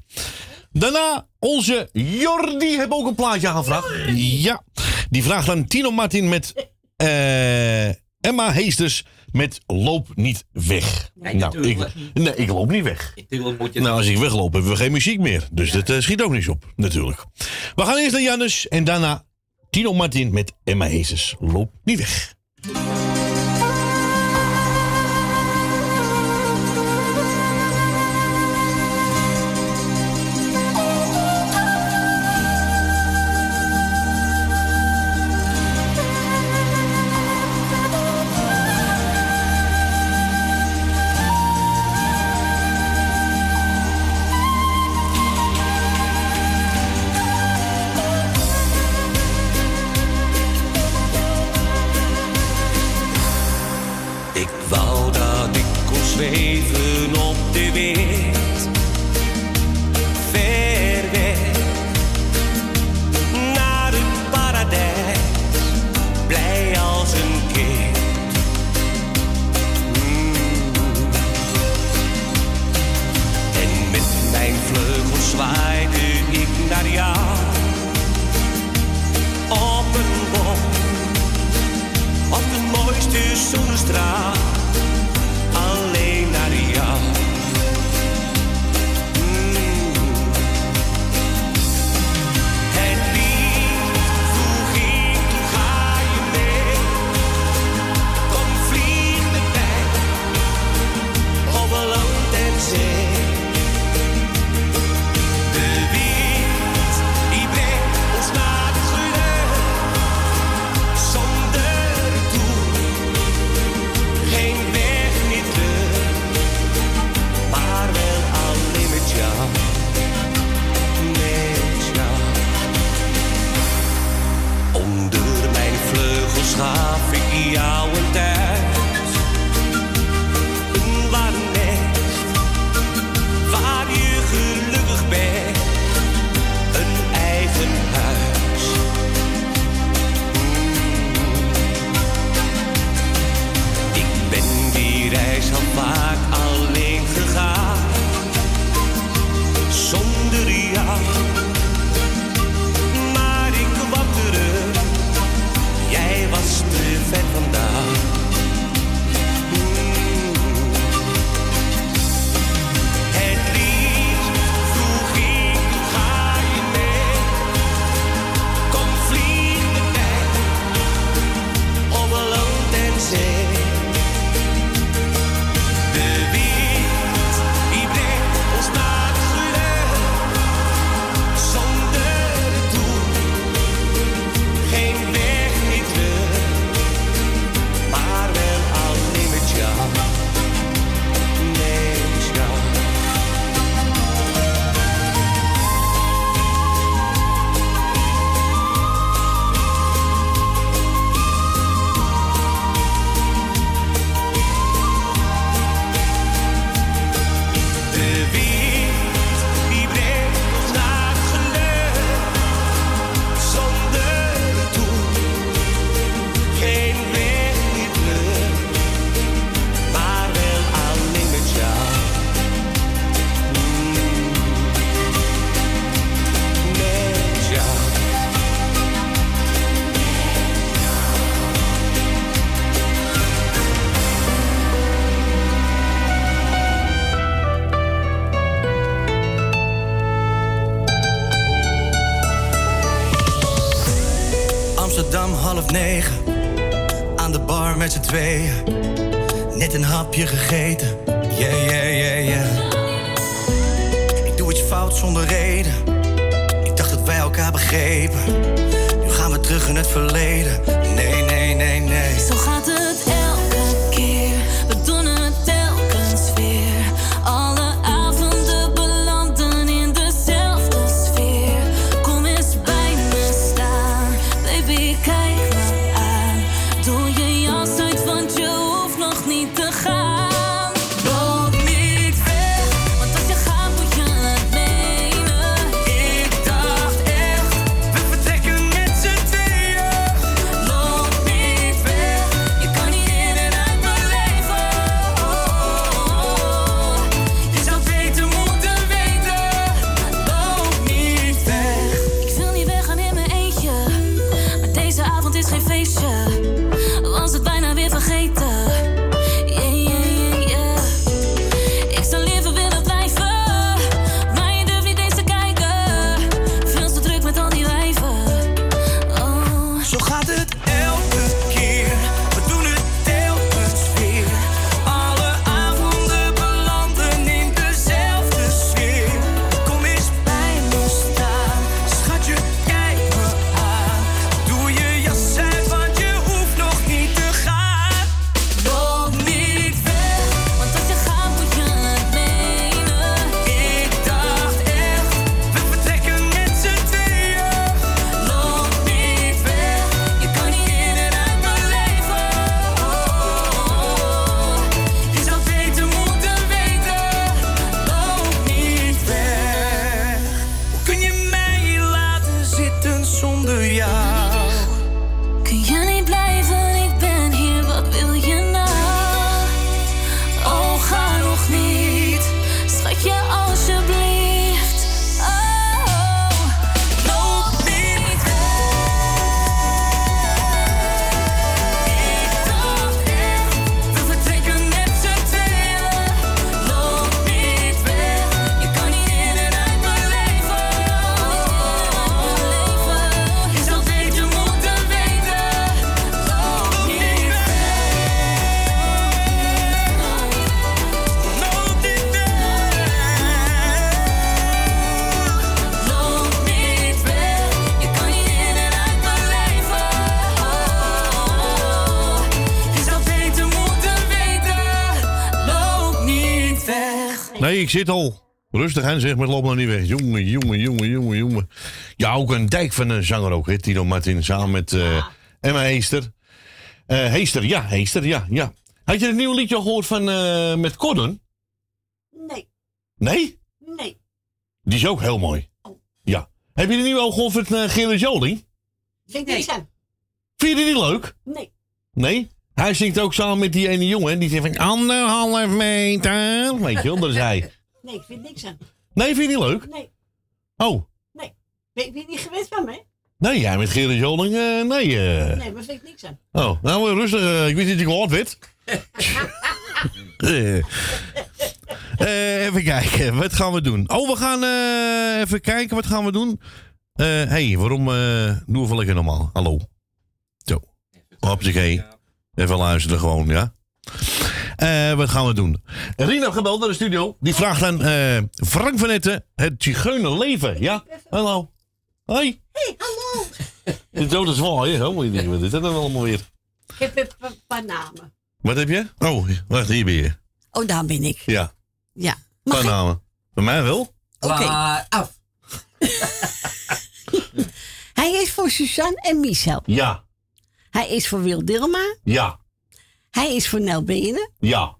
Speaker 2: Daarna onze Jordi heeft ook een plaatje aangevraagd. Ja, die vraagt aan Tino Martin met eh, Emma Heesters met Loop niet weg.
Speaker 4: Nee,
Speaker 2: nou, ik, nee, ik loop niet weg.
Speaker 4: Moet je
Speaker 2: Nou, als ik wegloop, hebben we geen muziek meer. Dus dat eh, schiet ook niet op, natuurlijk. We gaan eerst naar Jannes en daarna Tino Martin met Emma Heesters. Loop niet weg. Zit al. Rustig aan, zeg maar, loop nou niet weg. Jongen, jongen, jongen, jongen, jongen. Ja, ook een dijk van een zanger ook, hè, Tino Martin, samen met eh, Emma Heester. Eh Heester, ja, Heester, ja, ja. Had je het nieuwe liedje al gehoord van, eh, met Corden?
Speaker 11: Nee,
Speaker 2: Nee?
Speaker 11: nee.
Speaker 2: Die is ook heel mooi. Ja. Heb je de nieuwe al gehoord van uh, Gerard Joling?
Speaker 11: Vind ik niks aan.
Speaker 2: Vind je die niet leuk?
Speaker 11: Nee.
Speaker 2: Nee? Hij zingt ook samen met die ene jongen, die zegt van anderhalf meter. Weet je wel, dat is hij.
Speaker 11: Nee, ik vind niks aan.
Speaker 2: Nee, vind je die leuk?
Speaker 11: Nee,
Speaker 2: Oh,
Speaker 11: nee. Ben je niet gewend van me?
Speaker 2: nee, jij met Gerard Joling, eh, nee. eh.
Speaker 11: Nee, maar vind ik niks aan.
Speaker 2: Oh, nou rustig. eh, ik wist niet dat ik gehoord werd. Even kijken, wat gaan we doen? Oh, we gaan eh, even kijken, wat gaan we doen? Hé, hey, waarom eh doen we wel lekker normaal? Hallo. Zo. Hoppakee. Even luisteren gewoon, ja? Eh, wat gaan we doen? Rina heeft gebeld naar de studio. Die vraagt aan eh, Frank van Etten het zigeunerleven. Ja? Hallo. Hoi.
Speaker 11: Hé, hallo.
Speaker 2: Zo, dat is hè? Oh, moet je denken, wat is dat dan allemaal weer?
Speaker 11: Ik heb een pa- paar namen.
Speaker 2: Wat heb je? Oh, wacht, hier ben je.
Speaker 11: Oh, daar ben ik.
Speaker 2: Ja,
Speaker 11: Ja.
Speaker 2: paar namen. Bij mij wel.
Speaker 11: Oké.
Speaker 4: af.
Speaker 11: Hij is voor Suzanne en Michel.
Speaker 2: Ja,
Speaker 11: Hij is voor Wil Dilma.
Speaker 2: ja,
Speaker 11: Hij is voor Nel Benen.
Speaker 2: ja.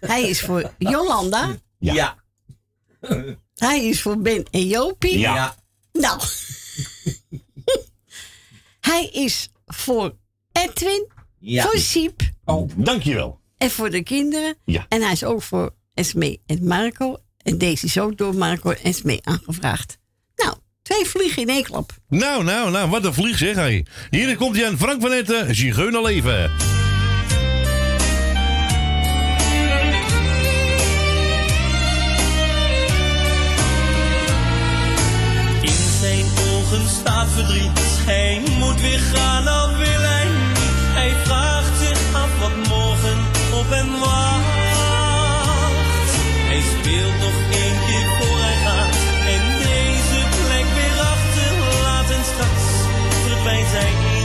Speaker 11: Hij is voor Jolanda.
Speaker 2: Ja.
Speaker 11: Hij is voor Ben en Jopie.
Speaker 2: Ja.
Speaker 11: Nou. Hij is voor Edwin.
Speaker 2: Ja.
Speaker 11: Voor Siep.
Speaker 2: Oh, dankjewel.
Speaker 11: En voor de kinderen.
Speaker 2: Ja.
Speaker 11: En hij is ook voor Esme en Marco. En deze is ook door Marco en Esme aangevraagd. Nou, twee vliegen in één klap.
Speaker 2: Nou, nou, nou, wat een vlieg zeg hij. Hier komt hij aan Frank van Etten, Zigeunerleven.
Speaker 5: In ogen staat verdriet. Hij moet weer gaan, al wil
Speaker 2: hij
Speaker 9: niet. Hij vraagt zich af wat morgen op hem wacht. Hij speelt nog één keer voor hij gaat. En deze plek weer achterlaat. En straks verdwijnt zijn.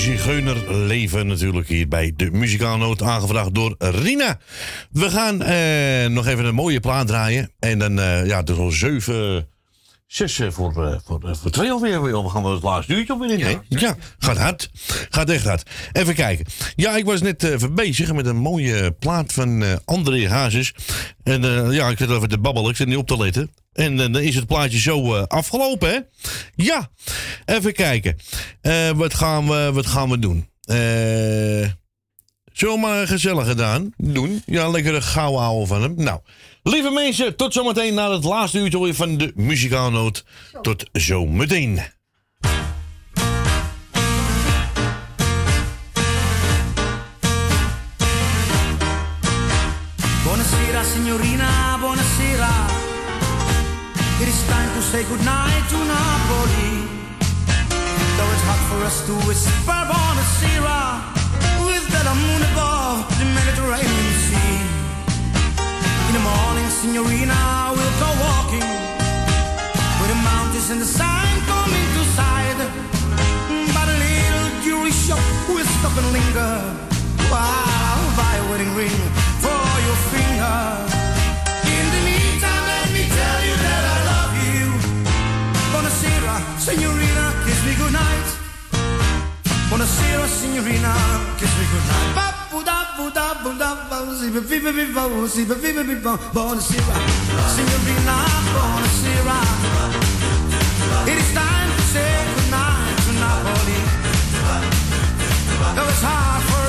Speaker 2: Etten met Zigeuner Leven natuurlijk hier bij de Muzikaalnoot aangevraagd door Rina. We gaan eh, nog even een mooie plaat draaien. En dan, eh, ja, is al zeven, zes eh, voor, eh, voor, eh, voor twee alweer. We gaan we het laatste uurtje alweer in, hè? Ja, gaat hard. Gaat echt hard. Even kijken. Ja, ik was net even bezig met een mooie plaat van eh, André Hazes. En ja, ik zit even te babbelen. Ik zit niet op te letten. En dan is het plaatje zo afgelopen, hè? Ja, even kijken. Wat, gaan we, wat gaan we doen? Eh zomaar gezellig gedaan. Doen. Ja, lekker gauw houden van hem. Nou, lieve mensen, tot zometeen na het laatste uurtje alweer van de muzikaalnoot. Tot zometeen.
Speaker 14: Buonasera signorina, buonasera. It is time to say goodnight to Napoli. Though it's hard for us to whisper buonasera with that moon above the Mediterranean Sea. In the morning, signorina, we'll go walking with the mountains and the sun coming to sight. By the little jewelry shop, we'll stop and linger while I'll buy a wedding ring for your finger. In the meantime, let me tell you that I love you. Buonasera, signorina, kiss me goodnight. Buonasera, signorina, kiss me goodnight. Buonasera, signorina, buonasera. It is time to say goodnight to Napoli. Though it's hard for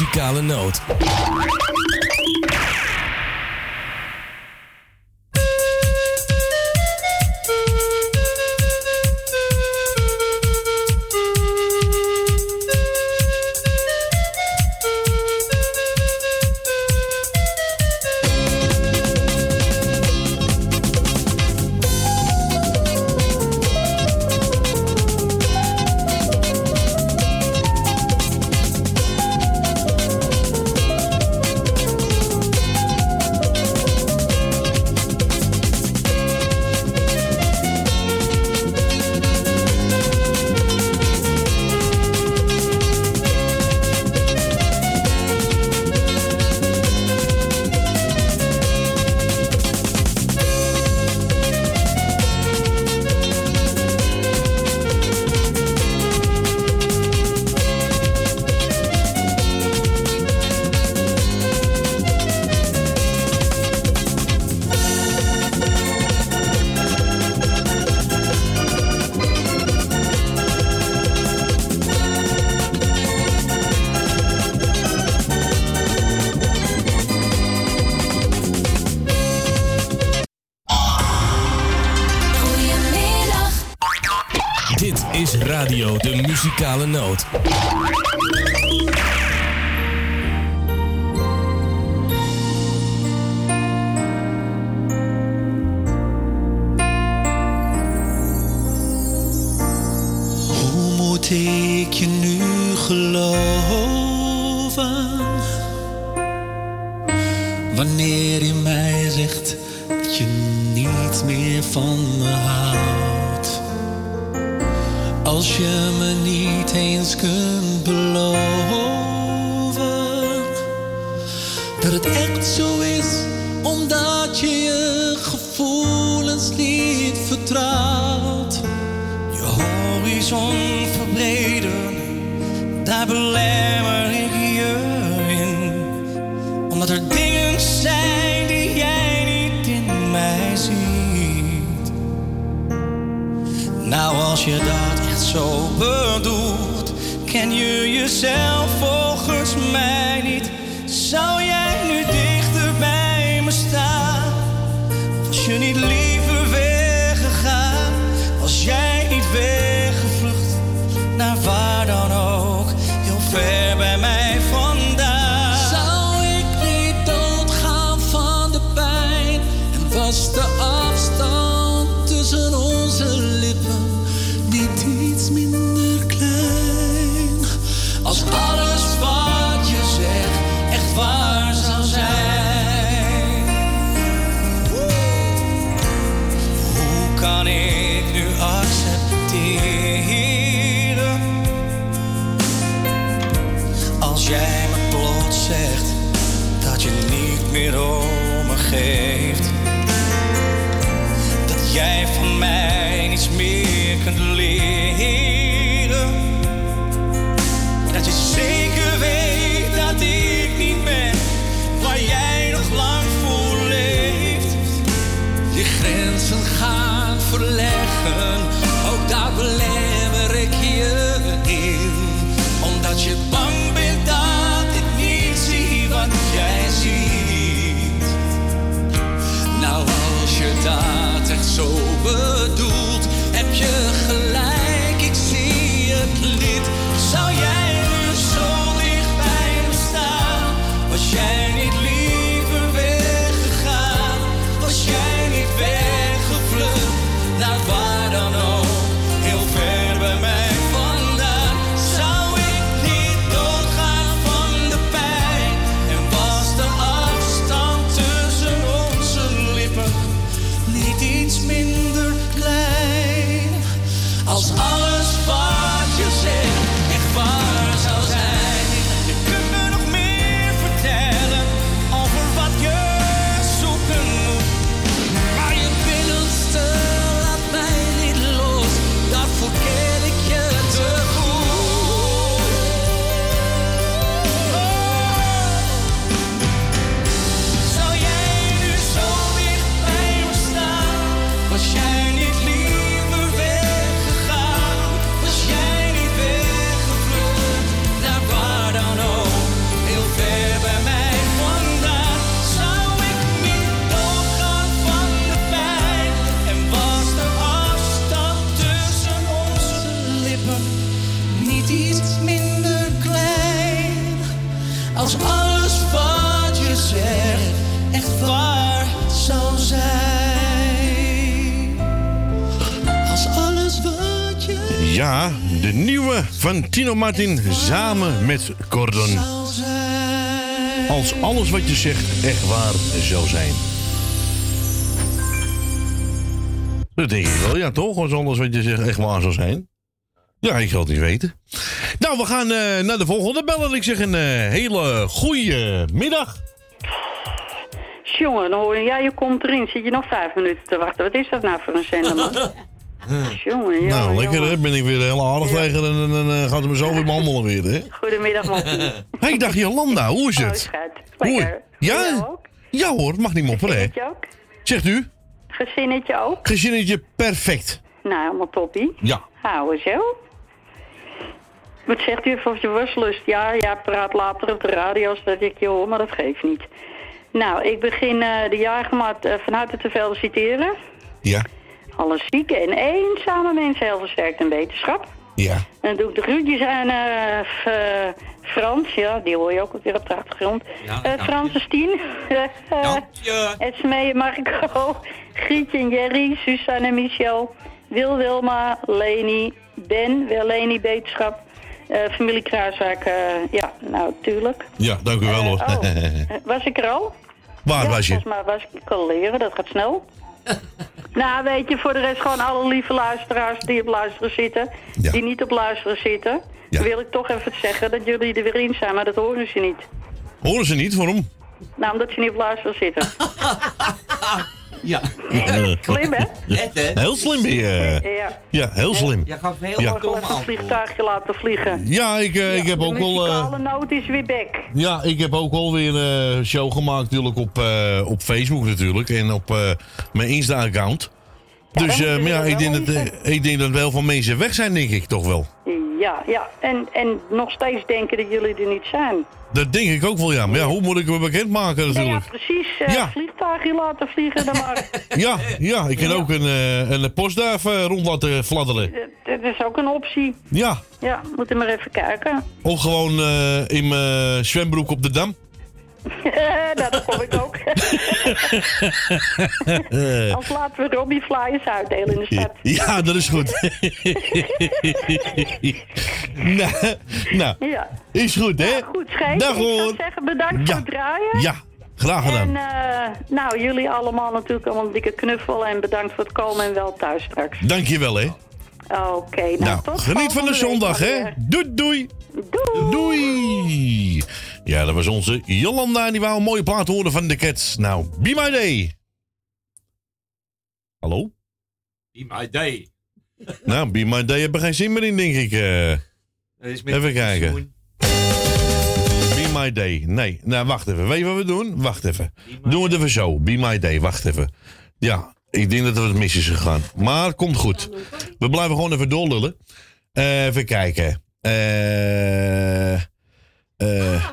Speaker 18: Muzikale Noot.
Speaker 17: Wish I van
Speaker 2: Tino Martin samen met Cordon. Als alles wat je zegt echt waar zou zijn. Dat denk ik wel, ja toch? Als alles wat je zegt echt waar zou zijn. Ja, ik zal het niet weten. Nou, we gaan eh, naar de volgende bellen. Ik zeg een eh, hele goede middag.
Speaker 24: Jongen, dan hoor je, ja, je komt erin. Zit je nog vijf minuten te wachten? Wat is dat nou voor een zender, man? jongen, jongen,
Speaker 2: nou, lekker hè. Ben ik weer heel aardig tegen en dan eh, gaat het me zo weer behandelen weer, hè?
Speaker 24: Goedemiddag, man.
Speaker 2: Hey, dag Jolanda, hoe is
Speaker 24: Oh,
Speaker 2: het?
Speaker 24: schat. Lekker.
Speaker 2: Ja? Ja hoor, het mag niet mopperen, hè?
Speaker 24: Gezinnetje ook?
Speaker 2: Zegt u?
Speaker 24: Gezinnetje ook?
Speaker 2: Gezinnetje perfect.
Speaker 24: Nou, helemaal toppie.
Speaker 2: Ja.
Speaker 24: Houden zo. Wat zegt u of je waslust? Ja, ja, praat later op de radio zodat ik je hoor, maar dat geeft niet. Nou, ik begin eh, de jaargemaat uh, van harte te feliciteren.
Speaker 2: Ja.
Speaker 24: Alle zieke en eenzame mensen heel versterkt in wetenschap.
Speaker 2: Ja.
Speaker 24: En dan doe ik de groetjes aan eh, eh, Frans, ja, die hoor je ook weer op de achtergrond.
Speaker 4: Ja,
Speaker 24: Eh,
Speaker 4: dank
Speaker 24: Frans en Stien. Uh, Esmee Marco. Grietje en Jerry. Suzanne en Michel. Wil Wilma. Leni. Ben. Wel Leni Beterschap. eh, familie Kruiswijk. ja, nou, tuurlijk.
Speaker 2: Ja, dank u wel hoor.
Speaker 24: oh. Was ik er al?
Speaker 2: Waar
Speaker 24: ja,
Speaker 2: was je?
Speaker 24: Volgens mij was ik al leren, dat gaat snel. nou, weet je, voor de rest gewoon alle lieve luisteraars die op luisteren zitten. Die niet op luisteren zitten. Wil ik toch even zeggen dat jullie er weer in zijn, maar dat horen ze niet.
Speaker 2: Horen ze niet? Waarom?
Speaker 24: Nou, omdat ze niet op luisteren zitten.
Speaker 4: Ja.
Speaker 24: Slim, hè?
Speaker 2: Heel slim ben je.
Speaker 24: Ja.
Speaker 2: Ja, heel slim.
Speaker 4: Je gaf heel
Speaker 2: Ja.
Speaker 24: Even een vliegtuigje laten vliegen.
Speaker 2: Ja, ik, eh, ik heb
Speaker 24: de
Speaker 2: ook wel... eh,
Speaker 24: muzikale noot is weer back.
Speaker 2: ja, ik heb ook alweer een show gemaakt natuurlijk op, eh, op Facebook natuurlijk. En op eh, mijn Insta-account. Dus eh, ja, ik denk, dat, eh, ik denk dat wel veel mensen weg zijn, denk ik toch wel.
Speaker 24: Ja, ja. En, en nog steeds denken dat jullie er niet zijn.
Speaker 2: Dat denk ik ook wel, ja. Maar ja, hoe moet ik me bekendmaken
Speaker 24: Nou ja,
Speaker 2: natuurlijk?
Speaker 24: precies. eh
Speaker 2: Ja.
Speaker 24: Vliegtuigje laten vliegen dan maar.
Speaker 2: Ja, ja, ik kan ook een, eh, een postduif eh, rond laten fladderen.
Speaker 24: Dat is ook een optie.
Speaker 2: Ja,
Speaker 24: Ja, moeten we maar even kijken.
Speaker 2: of gewoon eh, in mijn zwembroek op de dam.
Speaker 24: nou, dat kom ik ook. Als laten we Robbie flyers uitdelen in de stad.
Speaker 2: Ja, dat is goed. nou, nou,
Speaker 24: Ja.
Speaker 2: is goed, hè?
Speaker 24: Goed.
Speaker 2: Dag
Speaker 24: Ik
Speaker 2: hoor.
Speaker 24: zeggen bedankt
Speaker 2: Ja.
Speaker 24: voor het draaien.
Speaker 2: Ja, graag gedaan.
Speaker 24: En eh, nou, jullie allemaal natuurlijk allemaal een dikke knuffel. En bedankt voor het komen en wel thuis straks.
Speaker 2: Dankjewel, hè?
Speaker 24: Oké, nou,
Speaker 2: Nou,
Speaker 24: tot
Speaker 2: geniet van de zondag, hè? Doei, doei. Doei. Ja, dat was onze Jolanda. En die wou een mooie plaat horen van de Cats. Nou, be my day. Hallo?
Speaker 4: Be my day.
Speaker 2: Nou, be my day heb er geen zin meer in, denk ik. eh. Even kijken. Be my day. Nee, nou, wacht even. Weet je wat we doen? Wacht even. Doen we het even zo. Be my day. Wacht even. Ja, ik denk dat er wat mis is gegaan. Maar komt goed. We blijven gewoon even doorlullen. Eh, even kijken. Eh... eh,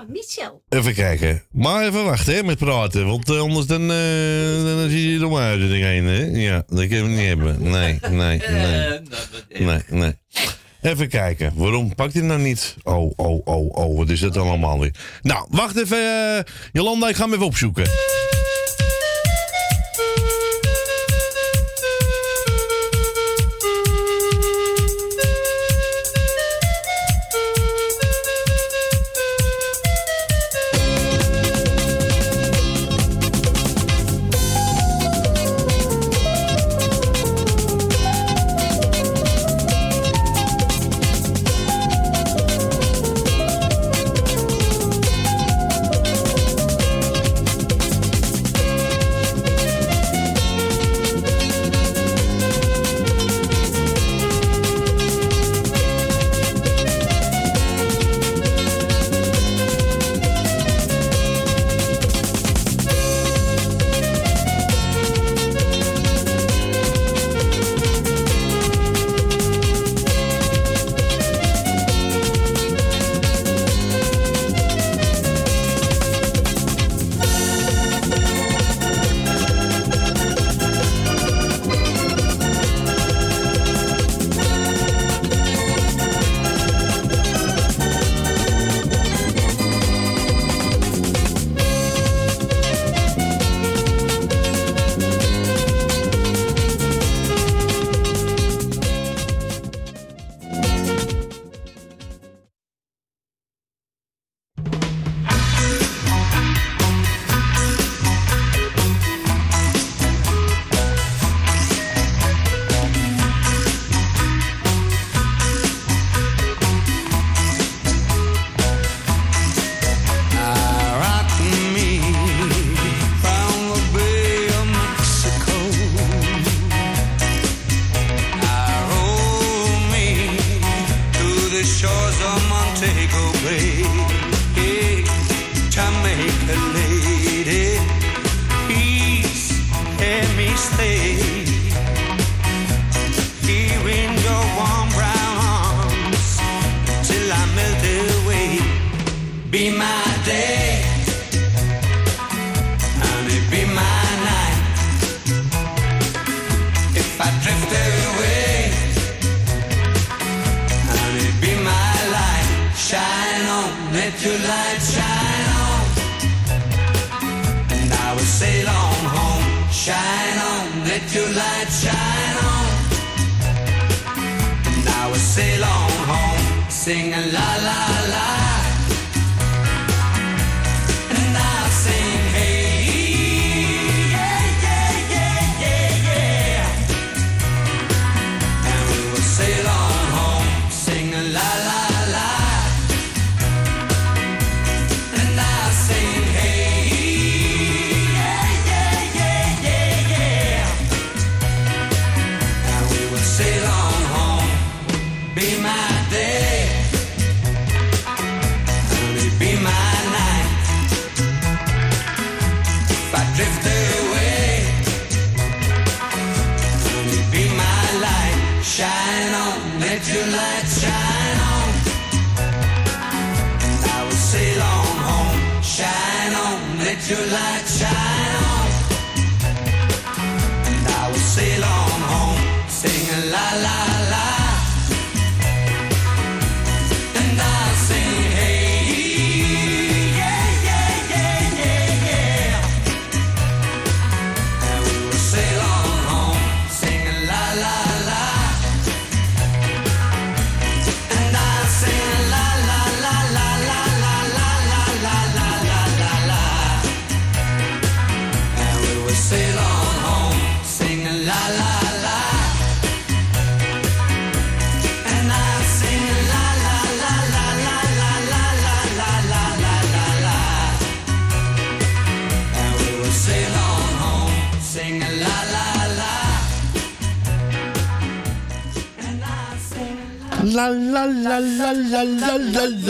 Speaker 11: Michel.
Speaker 2: Even kijken. Maar even wachten hè, met praten. Want anders dan, eh, dan zie je er maar uit heen. Hè? Ja, dat kunnen we niet hebben. Nee, nee, nee. Nee, nee. Even kijken. Waarom pakt hij nou niet? Oh, oh, oh, oh. Wat is dat allemaal weer? Nou, wacht even. Jolanda, ik ga hem even opzoeken.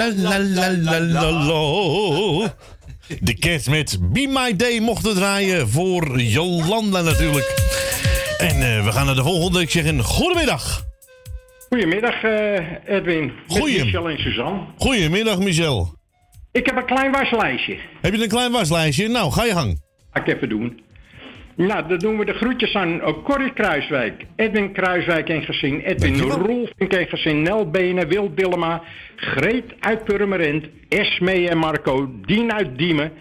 Speaker 2: La la la la la.
Speaker 10: De Cats met Be My Day mochten draaien voor Jolanda natuurlijk. En eh, we gaan naar de volgende. Ik zeg een goedemiddag.
Speaker 25: Goedemiddag eh, Edwin.
Speaker 10: Goeiem-
Speaker 25: Michel en Suzanne.
Speaker 10: Goedemiddag Michel.
Speaker 25: Ik heb een klein waslijstje.
Speaker 10: Heb je een klein waslijstje? Nou, ga je gang.
Speaker 25: Ga ik even doen. Nou, dan doen we de groetjes aan uh, Corrie Kruiswijk, Edwin Kruiswijk en gezin, Edwin Rolfink en gezin, Nel Benen, Wil Dillema, Greet uit Purmerend, Esmee en Marco, Dien uit Diemen,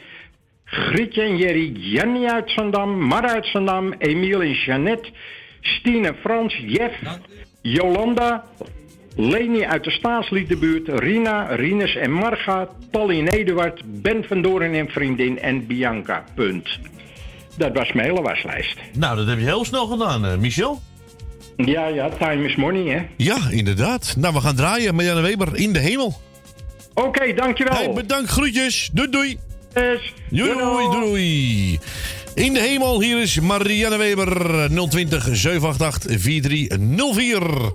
Speaker 25: Grietje en Jerry, Jannie uit Zandam, Mar uit Zandam, Emiel en Jeannette, Stine, Frans, Jeff, Jolanda, Leni uit de staatsliedenbuurt, Rina, Rinus en Marga, Pauline Eduard, Ben van Doorn en vriendin en Bianca. Punt. Dat was mijn hele waslijst.
Speaker 10: Nou, dat heb je heel snel gedaan, eh, Michel.
Speaker 25: Ja, ja, time is money, hè?
Speaker 10: Ja, inderdaad. Nou, we gaan draaien. Marianne Weber in de hemel.
Speaker 25: Oké, dankjewel.
Speaker 10: Hey, bedankt, groetjes. Doei, doei.
Speaker 25: Yes.
Speaker 10: Doei, doei, doei. In de hemel, hier is Marianne Weber 020 788 4304.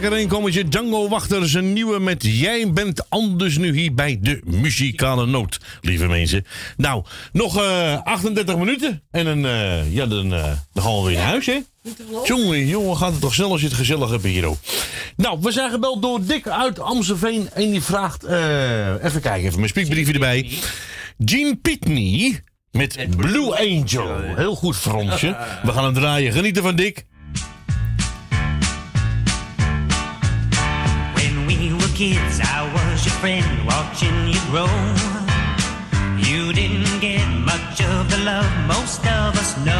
Speaker 2: Lekker inkomertje. Django Wachter, zijn nieuwe met Jij bent anders nu hier bij de muzikale noot, lieve mensen. Nou, nog eh, 38 minuten en dan, eh, ja, dan, eh, dan gaan we weer naar huis, hè? Jongen, jongen, gaat het toch snel als je het gezellig hebt hier, hoor. Nou, we zijn gebeld door Dick uit Amstelveen en die vraagt, eh, even kijken, even mijn spiekbriefje erbij. Gene Pitney met Blue Angel. Heel goed, Fransje. We gaan hem draaien. Genieten van Dick.
Speaker 26: Kids, I was your friend, watching you grow. You didn't get much of the love most of us know.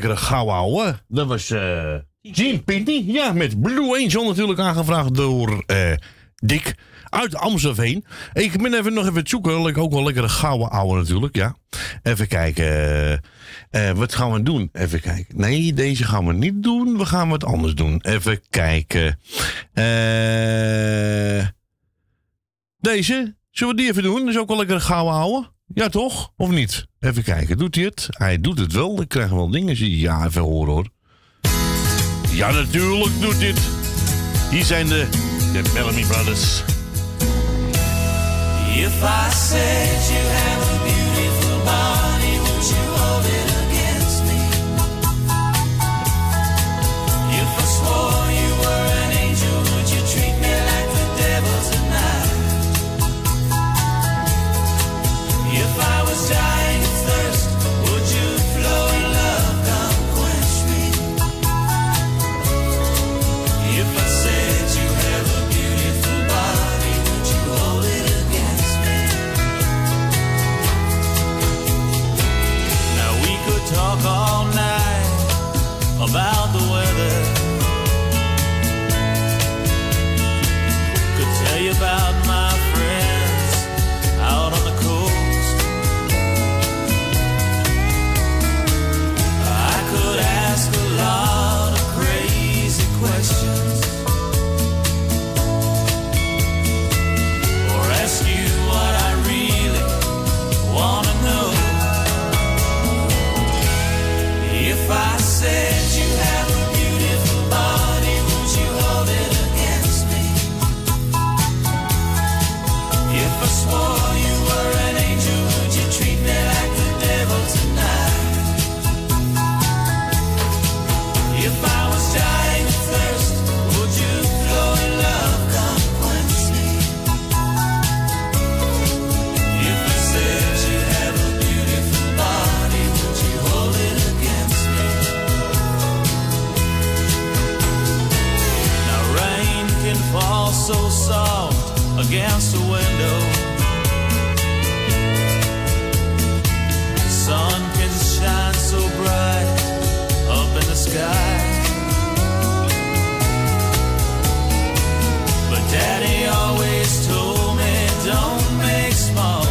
Speaker 2: Lekkere gauw ouwe. Dat was eh Gene. Ja, met Blue Angel natuurlijk aangevraagd door eh, Dick uit Amstelveen. Ik ben even nog even het zoeken. Lekker- Ook wel lekkere gouden ouwe natuurlijk, ja. Even kijken. eh, wat gaan we doen? Even kijken. Nee, deze gaan we niet doen. We gaan wat anders doen. Even kijken. Deze. Zullen we die even doen? Dat is ook wel lekker gouden ouwe. Ja, toch? Of niet? Even kijken. Doet hij het? Hij doet het wel. Ik krijg wel dingen. Zie je. Ja, even horen hoor. Ja, natuurlijk doet dit. Hier zijn de, de Bellamy Brothers.
Speaker 27: If I said you have a beautiful body, would you about the weather. Could tell you
Speaker 9: about soft against the window. Sun can shine so bright up in the sky. But Daddy always told me don't make small.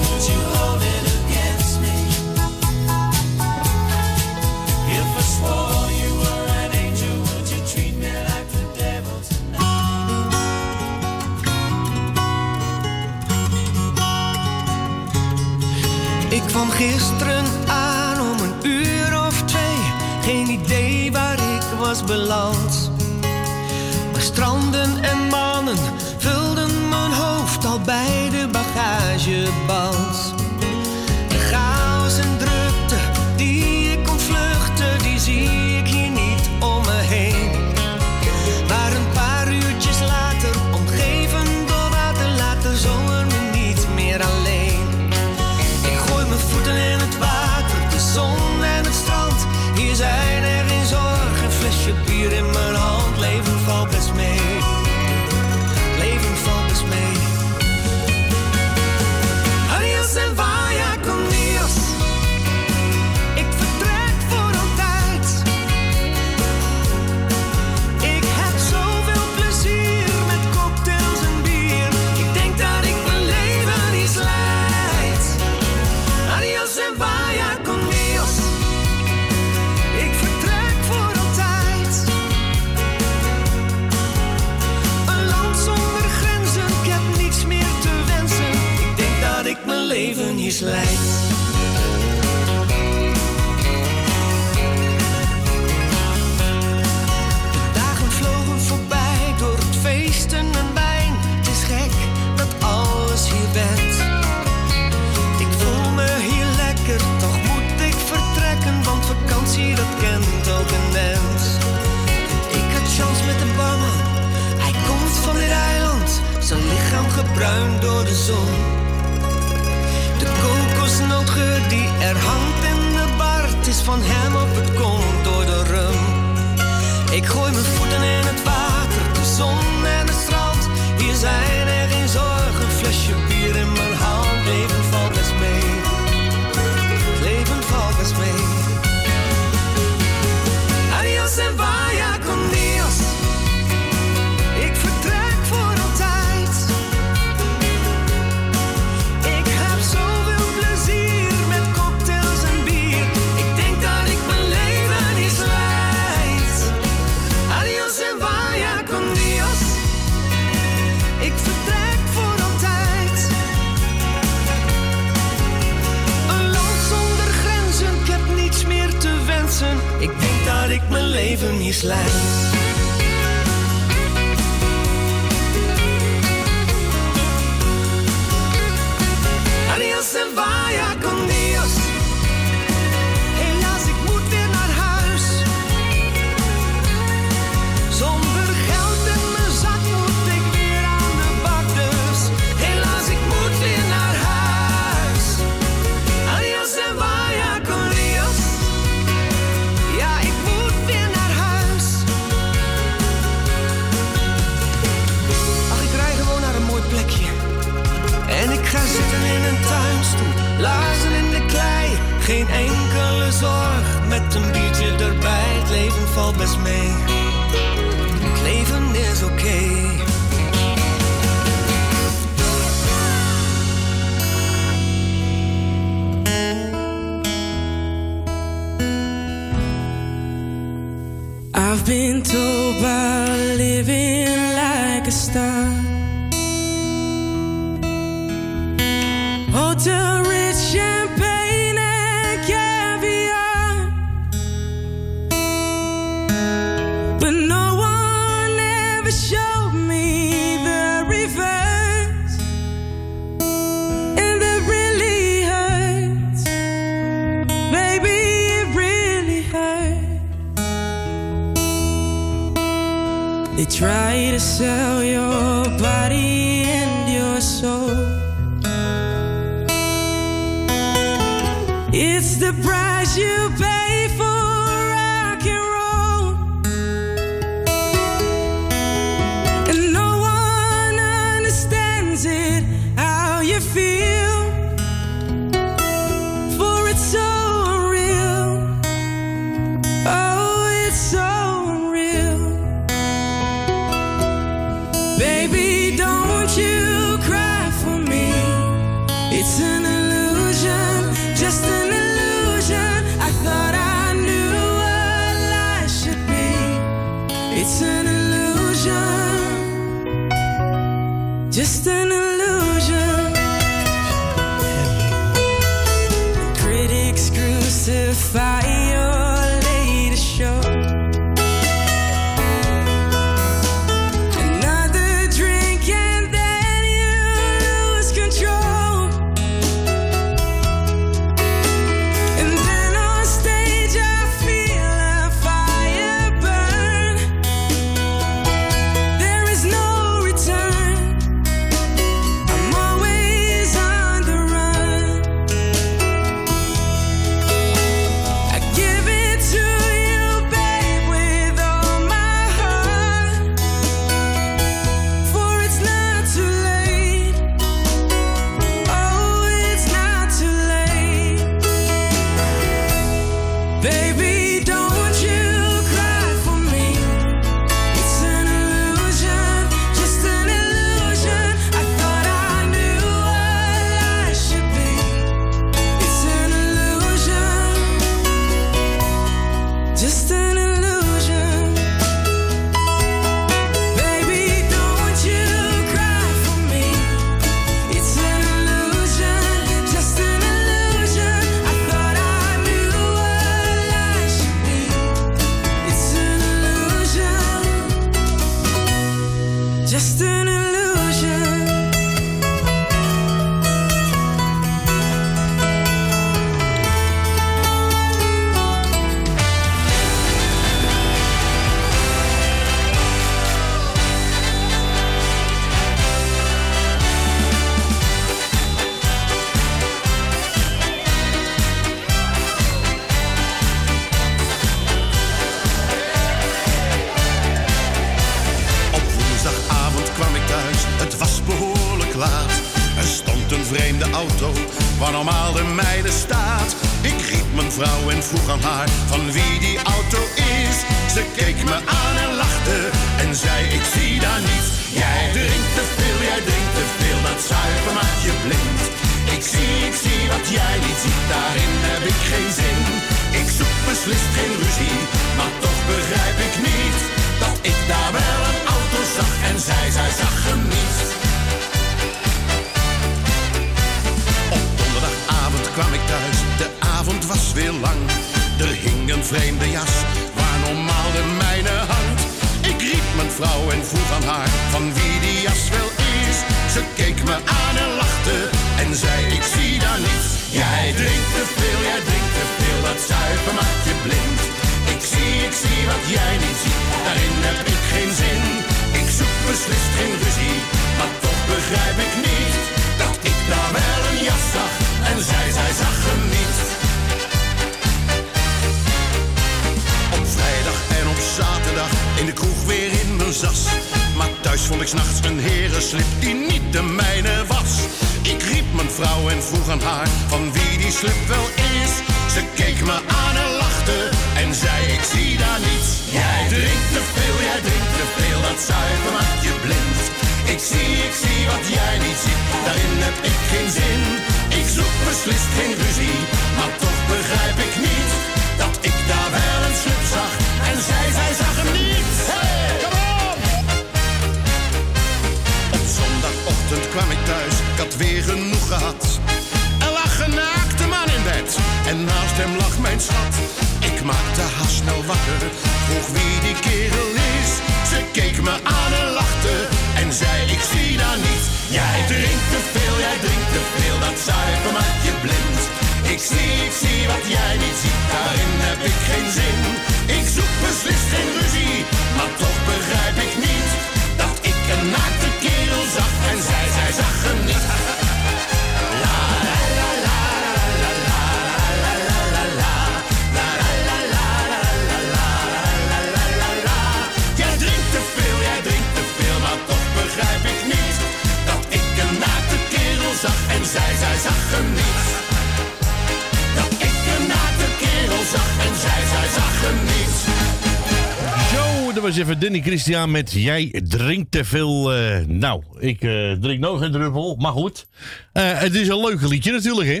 Speaker 2: Even Danny Christian met Jij drinkt te veel. eh, nou, ik eh, drink nog een druppel, maar goed. Eh, het is een leuk liedje natuurlijk, hè?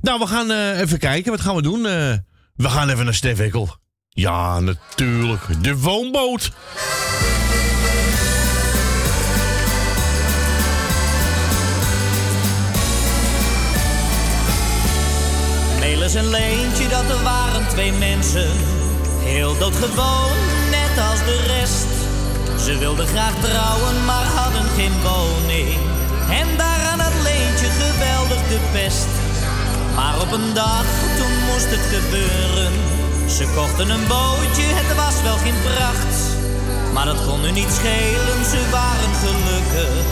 Speaker 2: Nou, we gaan even kijken. Wat gaan we doen? We gaan even naar Stef. Ja, natuurlijk. De woonboot.
Speaker 9: Melis en Leentje, dat er waren twee mensen. Heel doodgewoon, als de rest. Ze wilden graag trouwen, maar hadden geen woning. En daaraan had Leentje geweldig de pest. Maar op een dag, toen moest het gebeuren. Ze kochten een bootje, het was wel geen pracht. Maar dat kon nu niet schelen, ze waren gelukkig.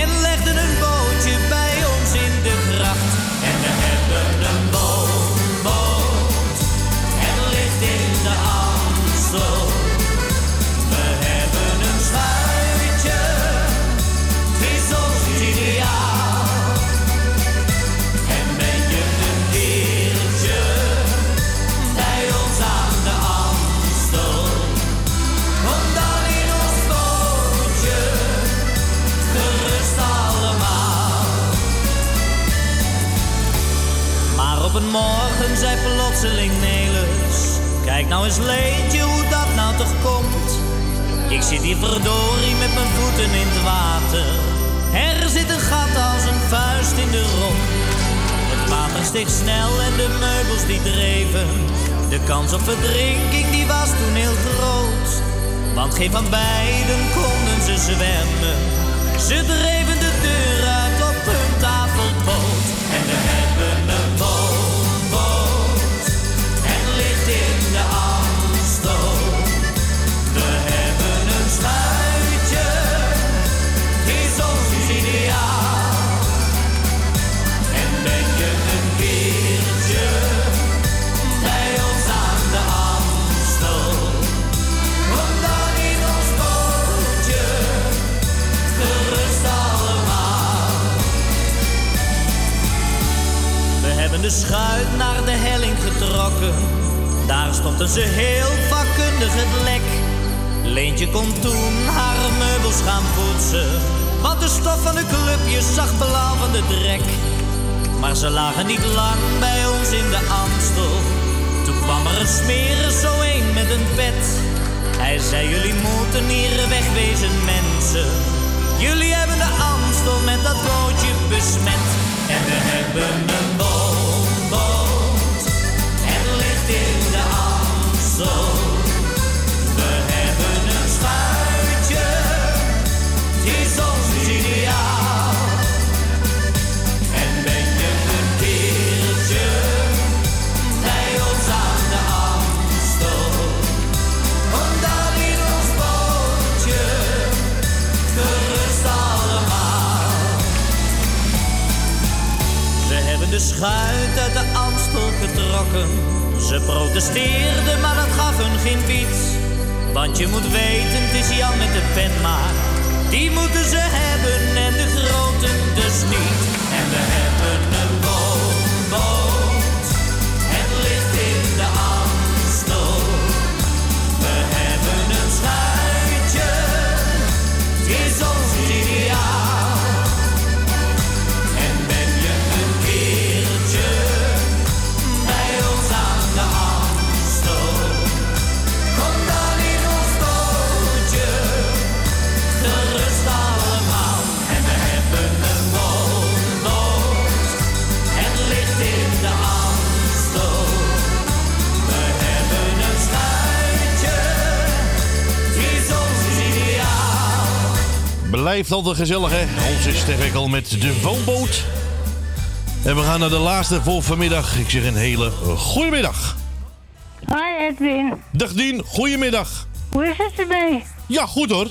Speaker 9: En legden een bootje bij ons in de gracht. En we hebben een woonboot. Het ligt in de Amstel. Een morgen zei plotseling Nelis: Kijk nou eens Leentje hoe dat nou toch komt. Ik zit hier verdorie met mijn voeten in het water. Er zit een gat als een vuist in de romp. Het water steeg snel en de meubels die dreven. De kans op verdrinking die was toen heel groot. Want geen van beiden konden ze zwemmen. Ze dreven de deur uit op hun tafelboot. En we hebben de schuit naar de helling getrokken. Daar stopten ze heel vakkundig het lek. Leentje kon toen haar meubels gaan poetsen. Want de stof van de clubjes zag blauw van de drek. Maar ze lagen niet lang bij ons in de Amstel. Toen kwam er een smerig zo een met een pet. Hij zei, jullie moeten hier wegwezen mensen. Jullie hebben de Amstel met dat bootje besmet. En we hebben een woonboot. De schuit uit de Amstel getrokken. Ze protesteerden, maar dat gaf hun geen fiets. Want je moet weten, het is Jan met de pen maar. die moeten ze hebben en de grote dus niet.
Speaker 10: Blijft altijd gezellig, hè? Onze Stefekkel met de woonboot. En we gaan naar de laatste voor vanmiddag. Ik zeg een hele goede middag.
Speaker 28: Hoi Edwin.
Speaker 10: Dag Dien, goedemiddag.
Speaker 28: Hoe is het ermee?
Speaker 10: Ja, goed hoor.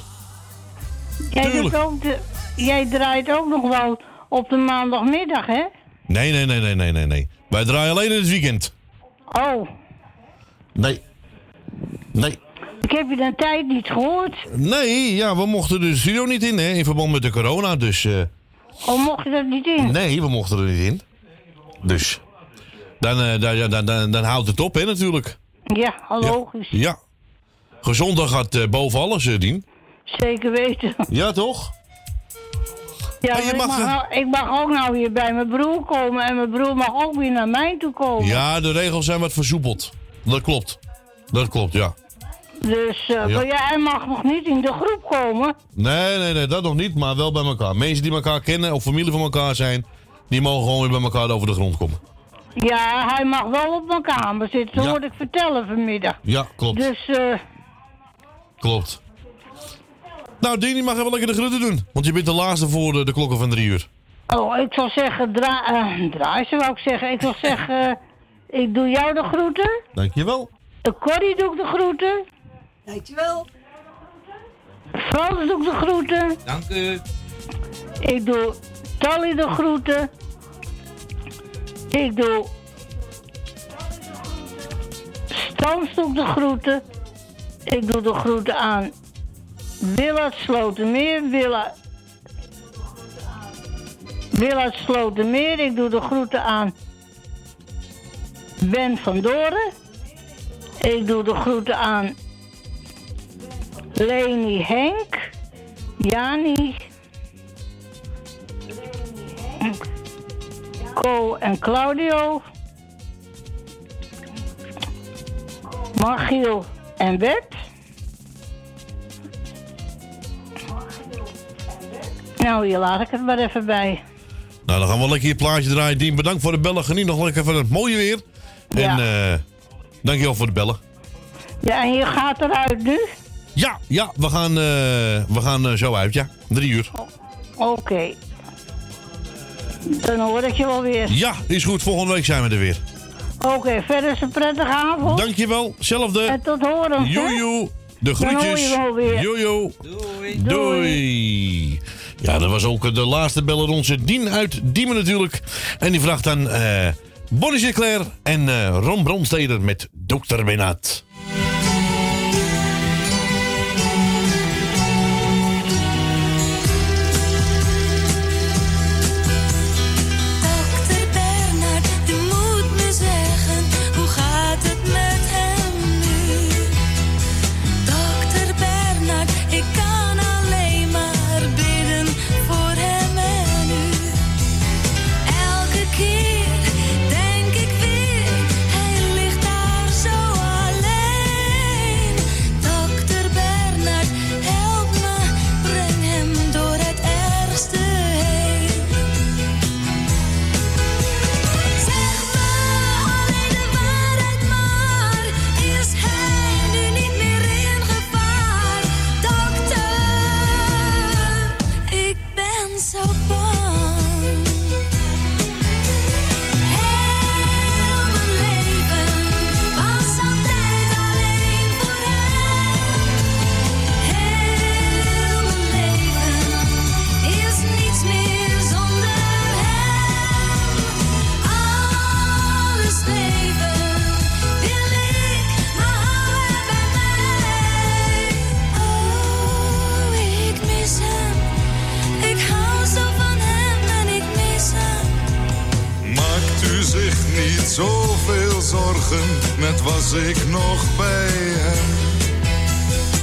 Speaker 28: Jij, ook de, jij draait ook nog wel op de maandagmiddag, hè?
Speaker 10: Nee, nee, nee, nee, nee, nee, nee. Wij draaien alleen in het weekend.
Speaker 28: Oh,
Speaker 10: Nee. Nee.
Speaker 28: Ik heb je een tijd niet gehoord.
Speaker 10: Nee, ja, we mochten de studio niet in, hè, in verband met de corona. Dus, eh,
Speaker 28: Oh, mocht je dat niet in?
Speaker 10: nee, we mochten er niet in. Dus, dan, eh, dan, dan, dan, dan houdt het op, hè, natuurlijk.
Speaker 28: Ja, logisch.
Speaker 10: Ja. Gezondheid gaat eh, boven alles, eh, Dien.
Speaker 28: Zeker weten.
Speaker 10: Ja, toch?
Speaker 28: Ja,
Speaker 10: Maar je
Speaker 28: maar ik,
Speaker 10: mag,
Speaker 28: mag ik mag ook nou weer bij mijn broer komen en mijn broer mag ook weer naar mij toe komen.
Speaker 10: Ja, de regels zijn wat versoepeld. Dat klopt. Dat klopt, ja.
Speaker 28: Dus eh,
Speaker 10: Ja.
Speaker 28: maar jij mag nog niet in de groep komen.
Speaker 10: Nee, nee, nee, dat nog niet, maar wel bij elkaar. Mensen die elkaar kennen of familie van elkaar zijn, die mogen gewoon weer bij elkaar over de grond komen.
Speaker 28: Ja, hij mag wel op mijn kamer zitten,
Speaker 10: Ja.
Speaker 28: hoorde ik vertellen vanmiddag.
Speaker 10: Ja, klopt.
Speaker 28: Dus eh,
Speaker 10: Klopt. Nou, Dien, je mag even lekker de groeten doen. Want je bent de laatste voor de, de klokken van drie uur.
Speaker 28: Oh, ik zal zeggen, dra eh, draai ze wou ik zeggen. Ik zal zeggen, eh, ik doe jou de groeten.
Speaker 10: Dankjewel.
Speaker 28: Uh, Corrie doe ik de groeten.
Speaker 11: Dankjewel.
Speaker 28: Frans doe ik de groeten.
Speaker 4: Dank u.
Speaker 28: Ik doe Tally de groeten. Ik doe Stans doe ik de groeten. Ik doe de groeten aan Willard Slotermeer. Willa... Willard Slotermeer. Ik doe de groeten aan Ben van Doren. Ik doe de groeten aan Leni Henk. Jani. Co en Claudio. Margiel en Bert. Nou, hier laat ik het maar even bij.
Speaker 10: Nou, dan gaan we lekker je plaatje draaien. Dien, bedankt voor de bellen. Geniet nog lekker van het mooie weer.
Speaker 28: Ja.
Speaker 10: En eh dankjewel voor het bellen.
Speaker 28: Ja, en je gaat eruit nu?
Speaker 10: Ja, ja, we gaan, eh, we gaan eh, zo uit, ja. Drie uur.
Speaker 28: Oké. Dan hoor ik je wel weer.
Speaker 10: Ja, is goed. Volgende week zijn we er weer.
Speaker 28: Oké, verder is een prettige avond.
Speaker 10: Dankjewel. Zelfde.
Speaker 28: En tot horen. hè?
Speaker 10: Joejoe. De
Speaker 28: Dan hoor
Speaker 10: groetjes.
Speaker 28: je wel weer.
Speaker 10: Jojo. Doei. Doei. Ja, dat was ook de laatste beller onze Dien uit Diemen natuurlijk. En die vraagt aan eh Bonnie Sinclair en eh, Ron Bromsteder met Dr. Benat. Net was ik nog bij hem.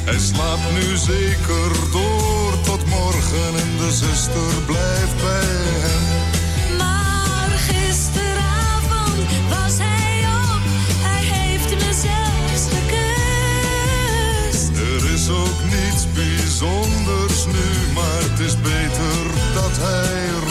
Speaker 10: Hij slaapt nu zeker door tot morgen en de zuster blijft bij hem.
Speaker 29: Maar gisteravond was hij op, hij heeft me zelfs gekust.
Speaker 10: Er is ook niets bijzonders nu, maar het is beter dat hij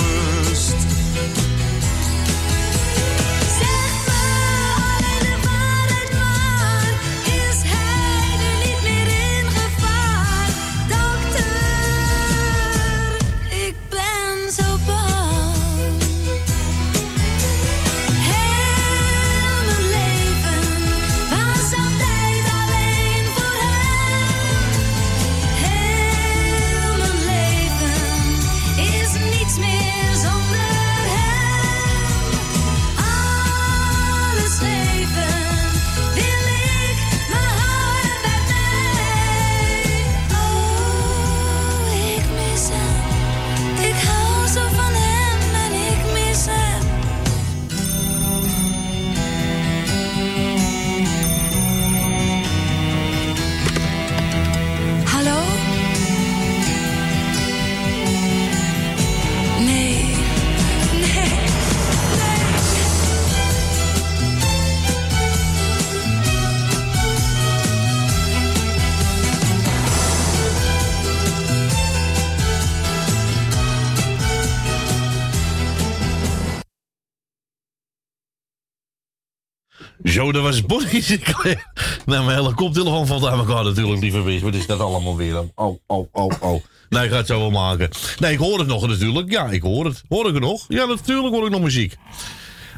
Speaker 29: Zo,
Speaker 2: dat was Sinclair. Nou, mijn hele koptelefoon valt aan elkaar natuurlijk, lieve wees. Wat is dat allemaal weer? Oh, oh, oh, oh. Nee, ik ga het zo wel maken. Nee, ik hoor het nog natuurlijk. Ja, ik hoor het. Hoor ik het nog? Ja, natuurlijk hoor ik nog muziek.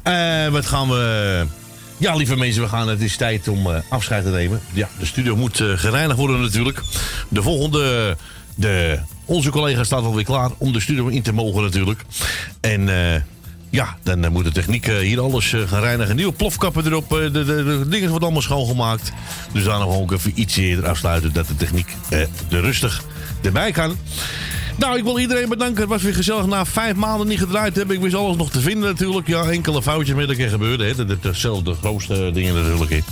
Speaker 2: Eh, wat gaan we... Ja, lieve mensen, we gaan, het is tijd om eh, afscheid te nemen. Ja, de studio moet eh, gereinigd worden natuurlijk. De volgende... De, onze collega staat alweer klaar om de studio in te mogen natuurlijk. En... ja, dan eh, moet de techniek eh, hier alles eh, gaan reinigen. Nieuwe plofkappen erop. de, de, de dingen worden allemaal schoongemaakt. Dus daarom ook even iets eerder afsluiten. Dat de techniek er rustig erbij kan. Nou, ik wil iedereen bedanken. Het was weer gezellig. Na vijf maanden niet gedraaid hebben. Ik wist alles nog te vinden natuurlijk. Ja, enkele foutjes met een keer gebeurde. Hè. Dat is hetzelfde grootste dingen natuurlijk.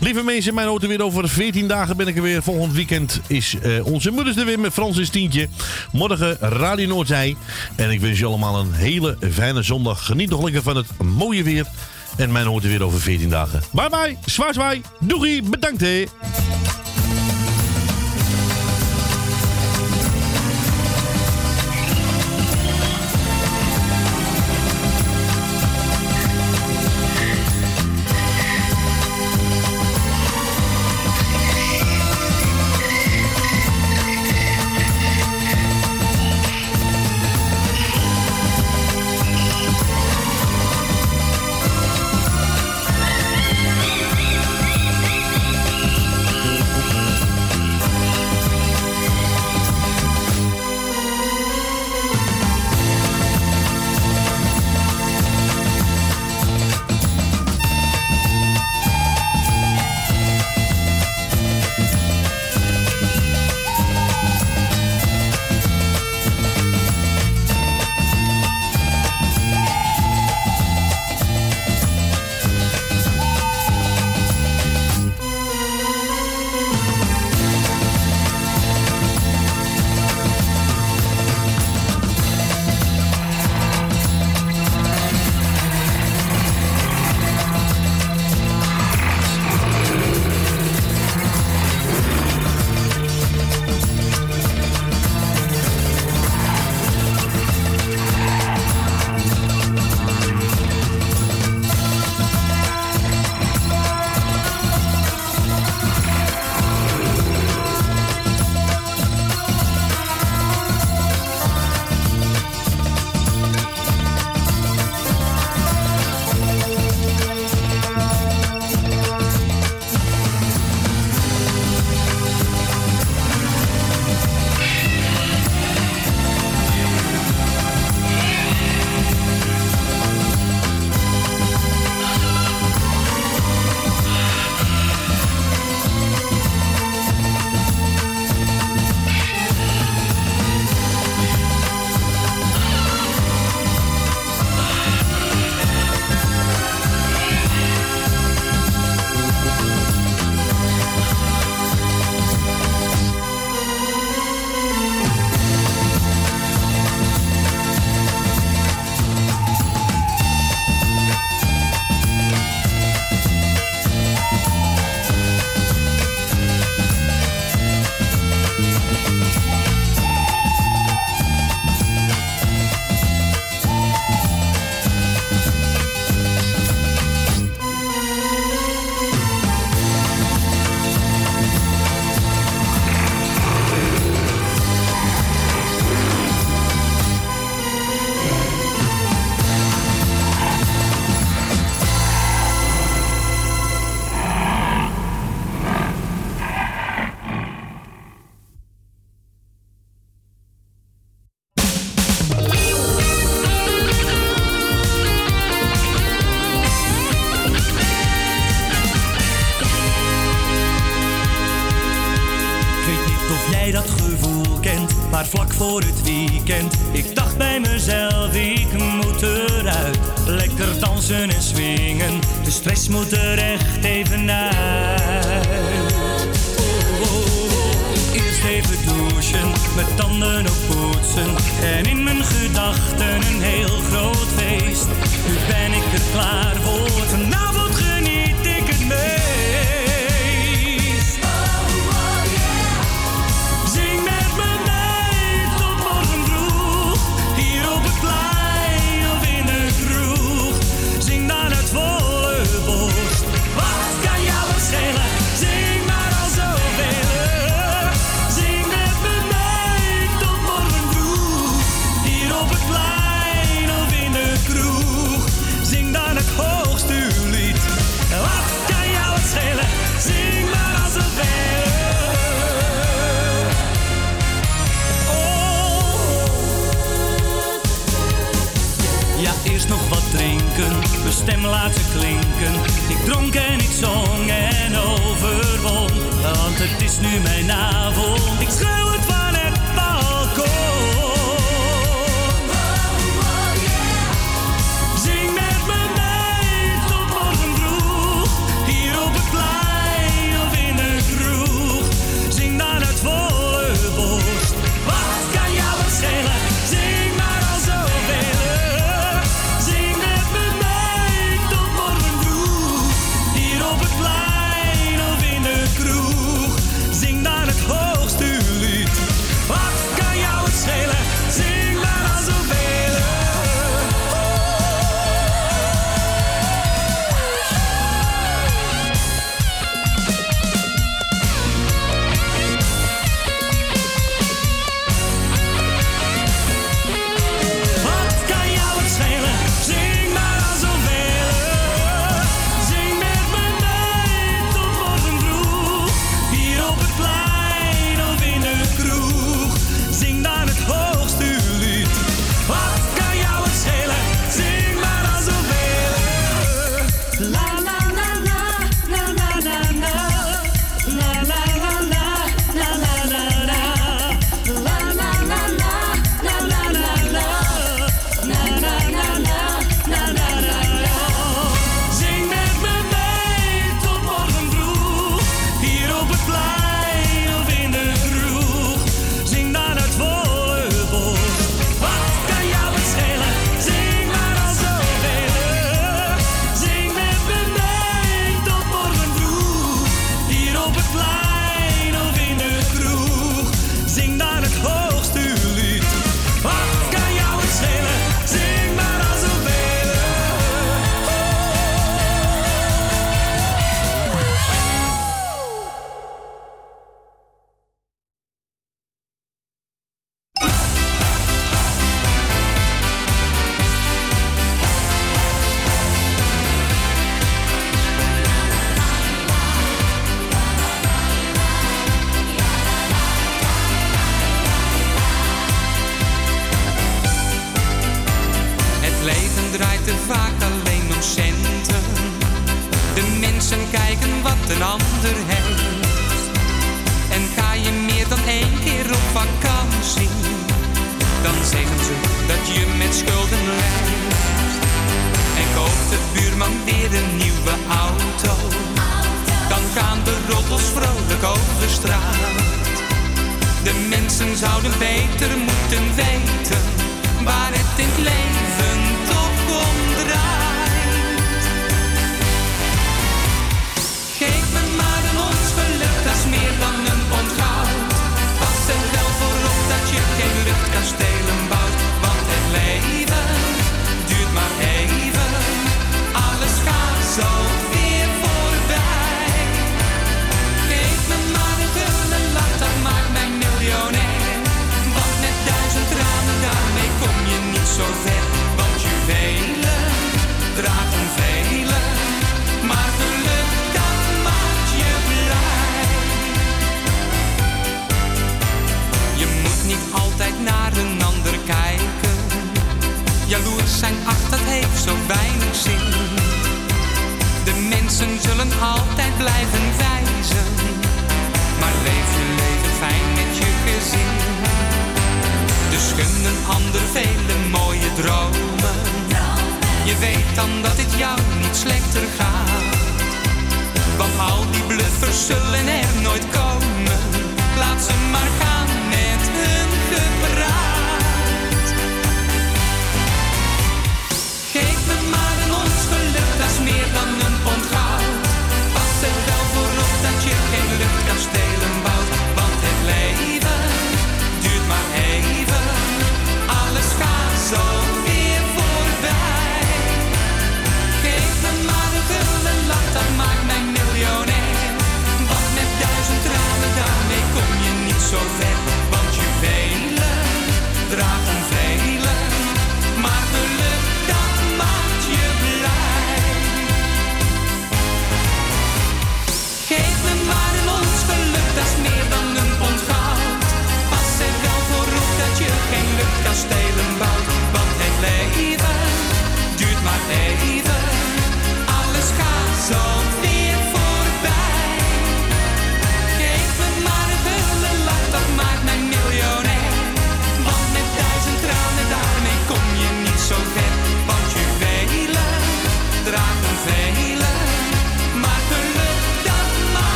Speaker 2: Lieve mensen, mijn auto weer over 14 dagen ben ik er weer. Volgend weekend is eh, onze moeders er weer met Francis Tientje. Morgen Radio Noordzij. En ik wens je allemaal een hele fijne zondag. Geniet nog lekker van het mooie weer. En mijn auto weer over 14 dagen. Bye bye, zwaai zwaai. Doegie, bedankt.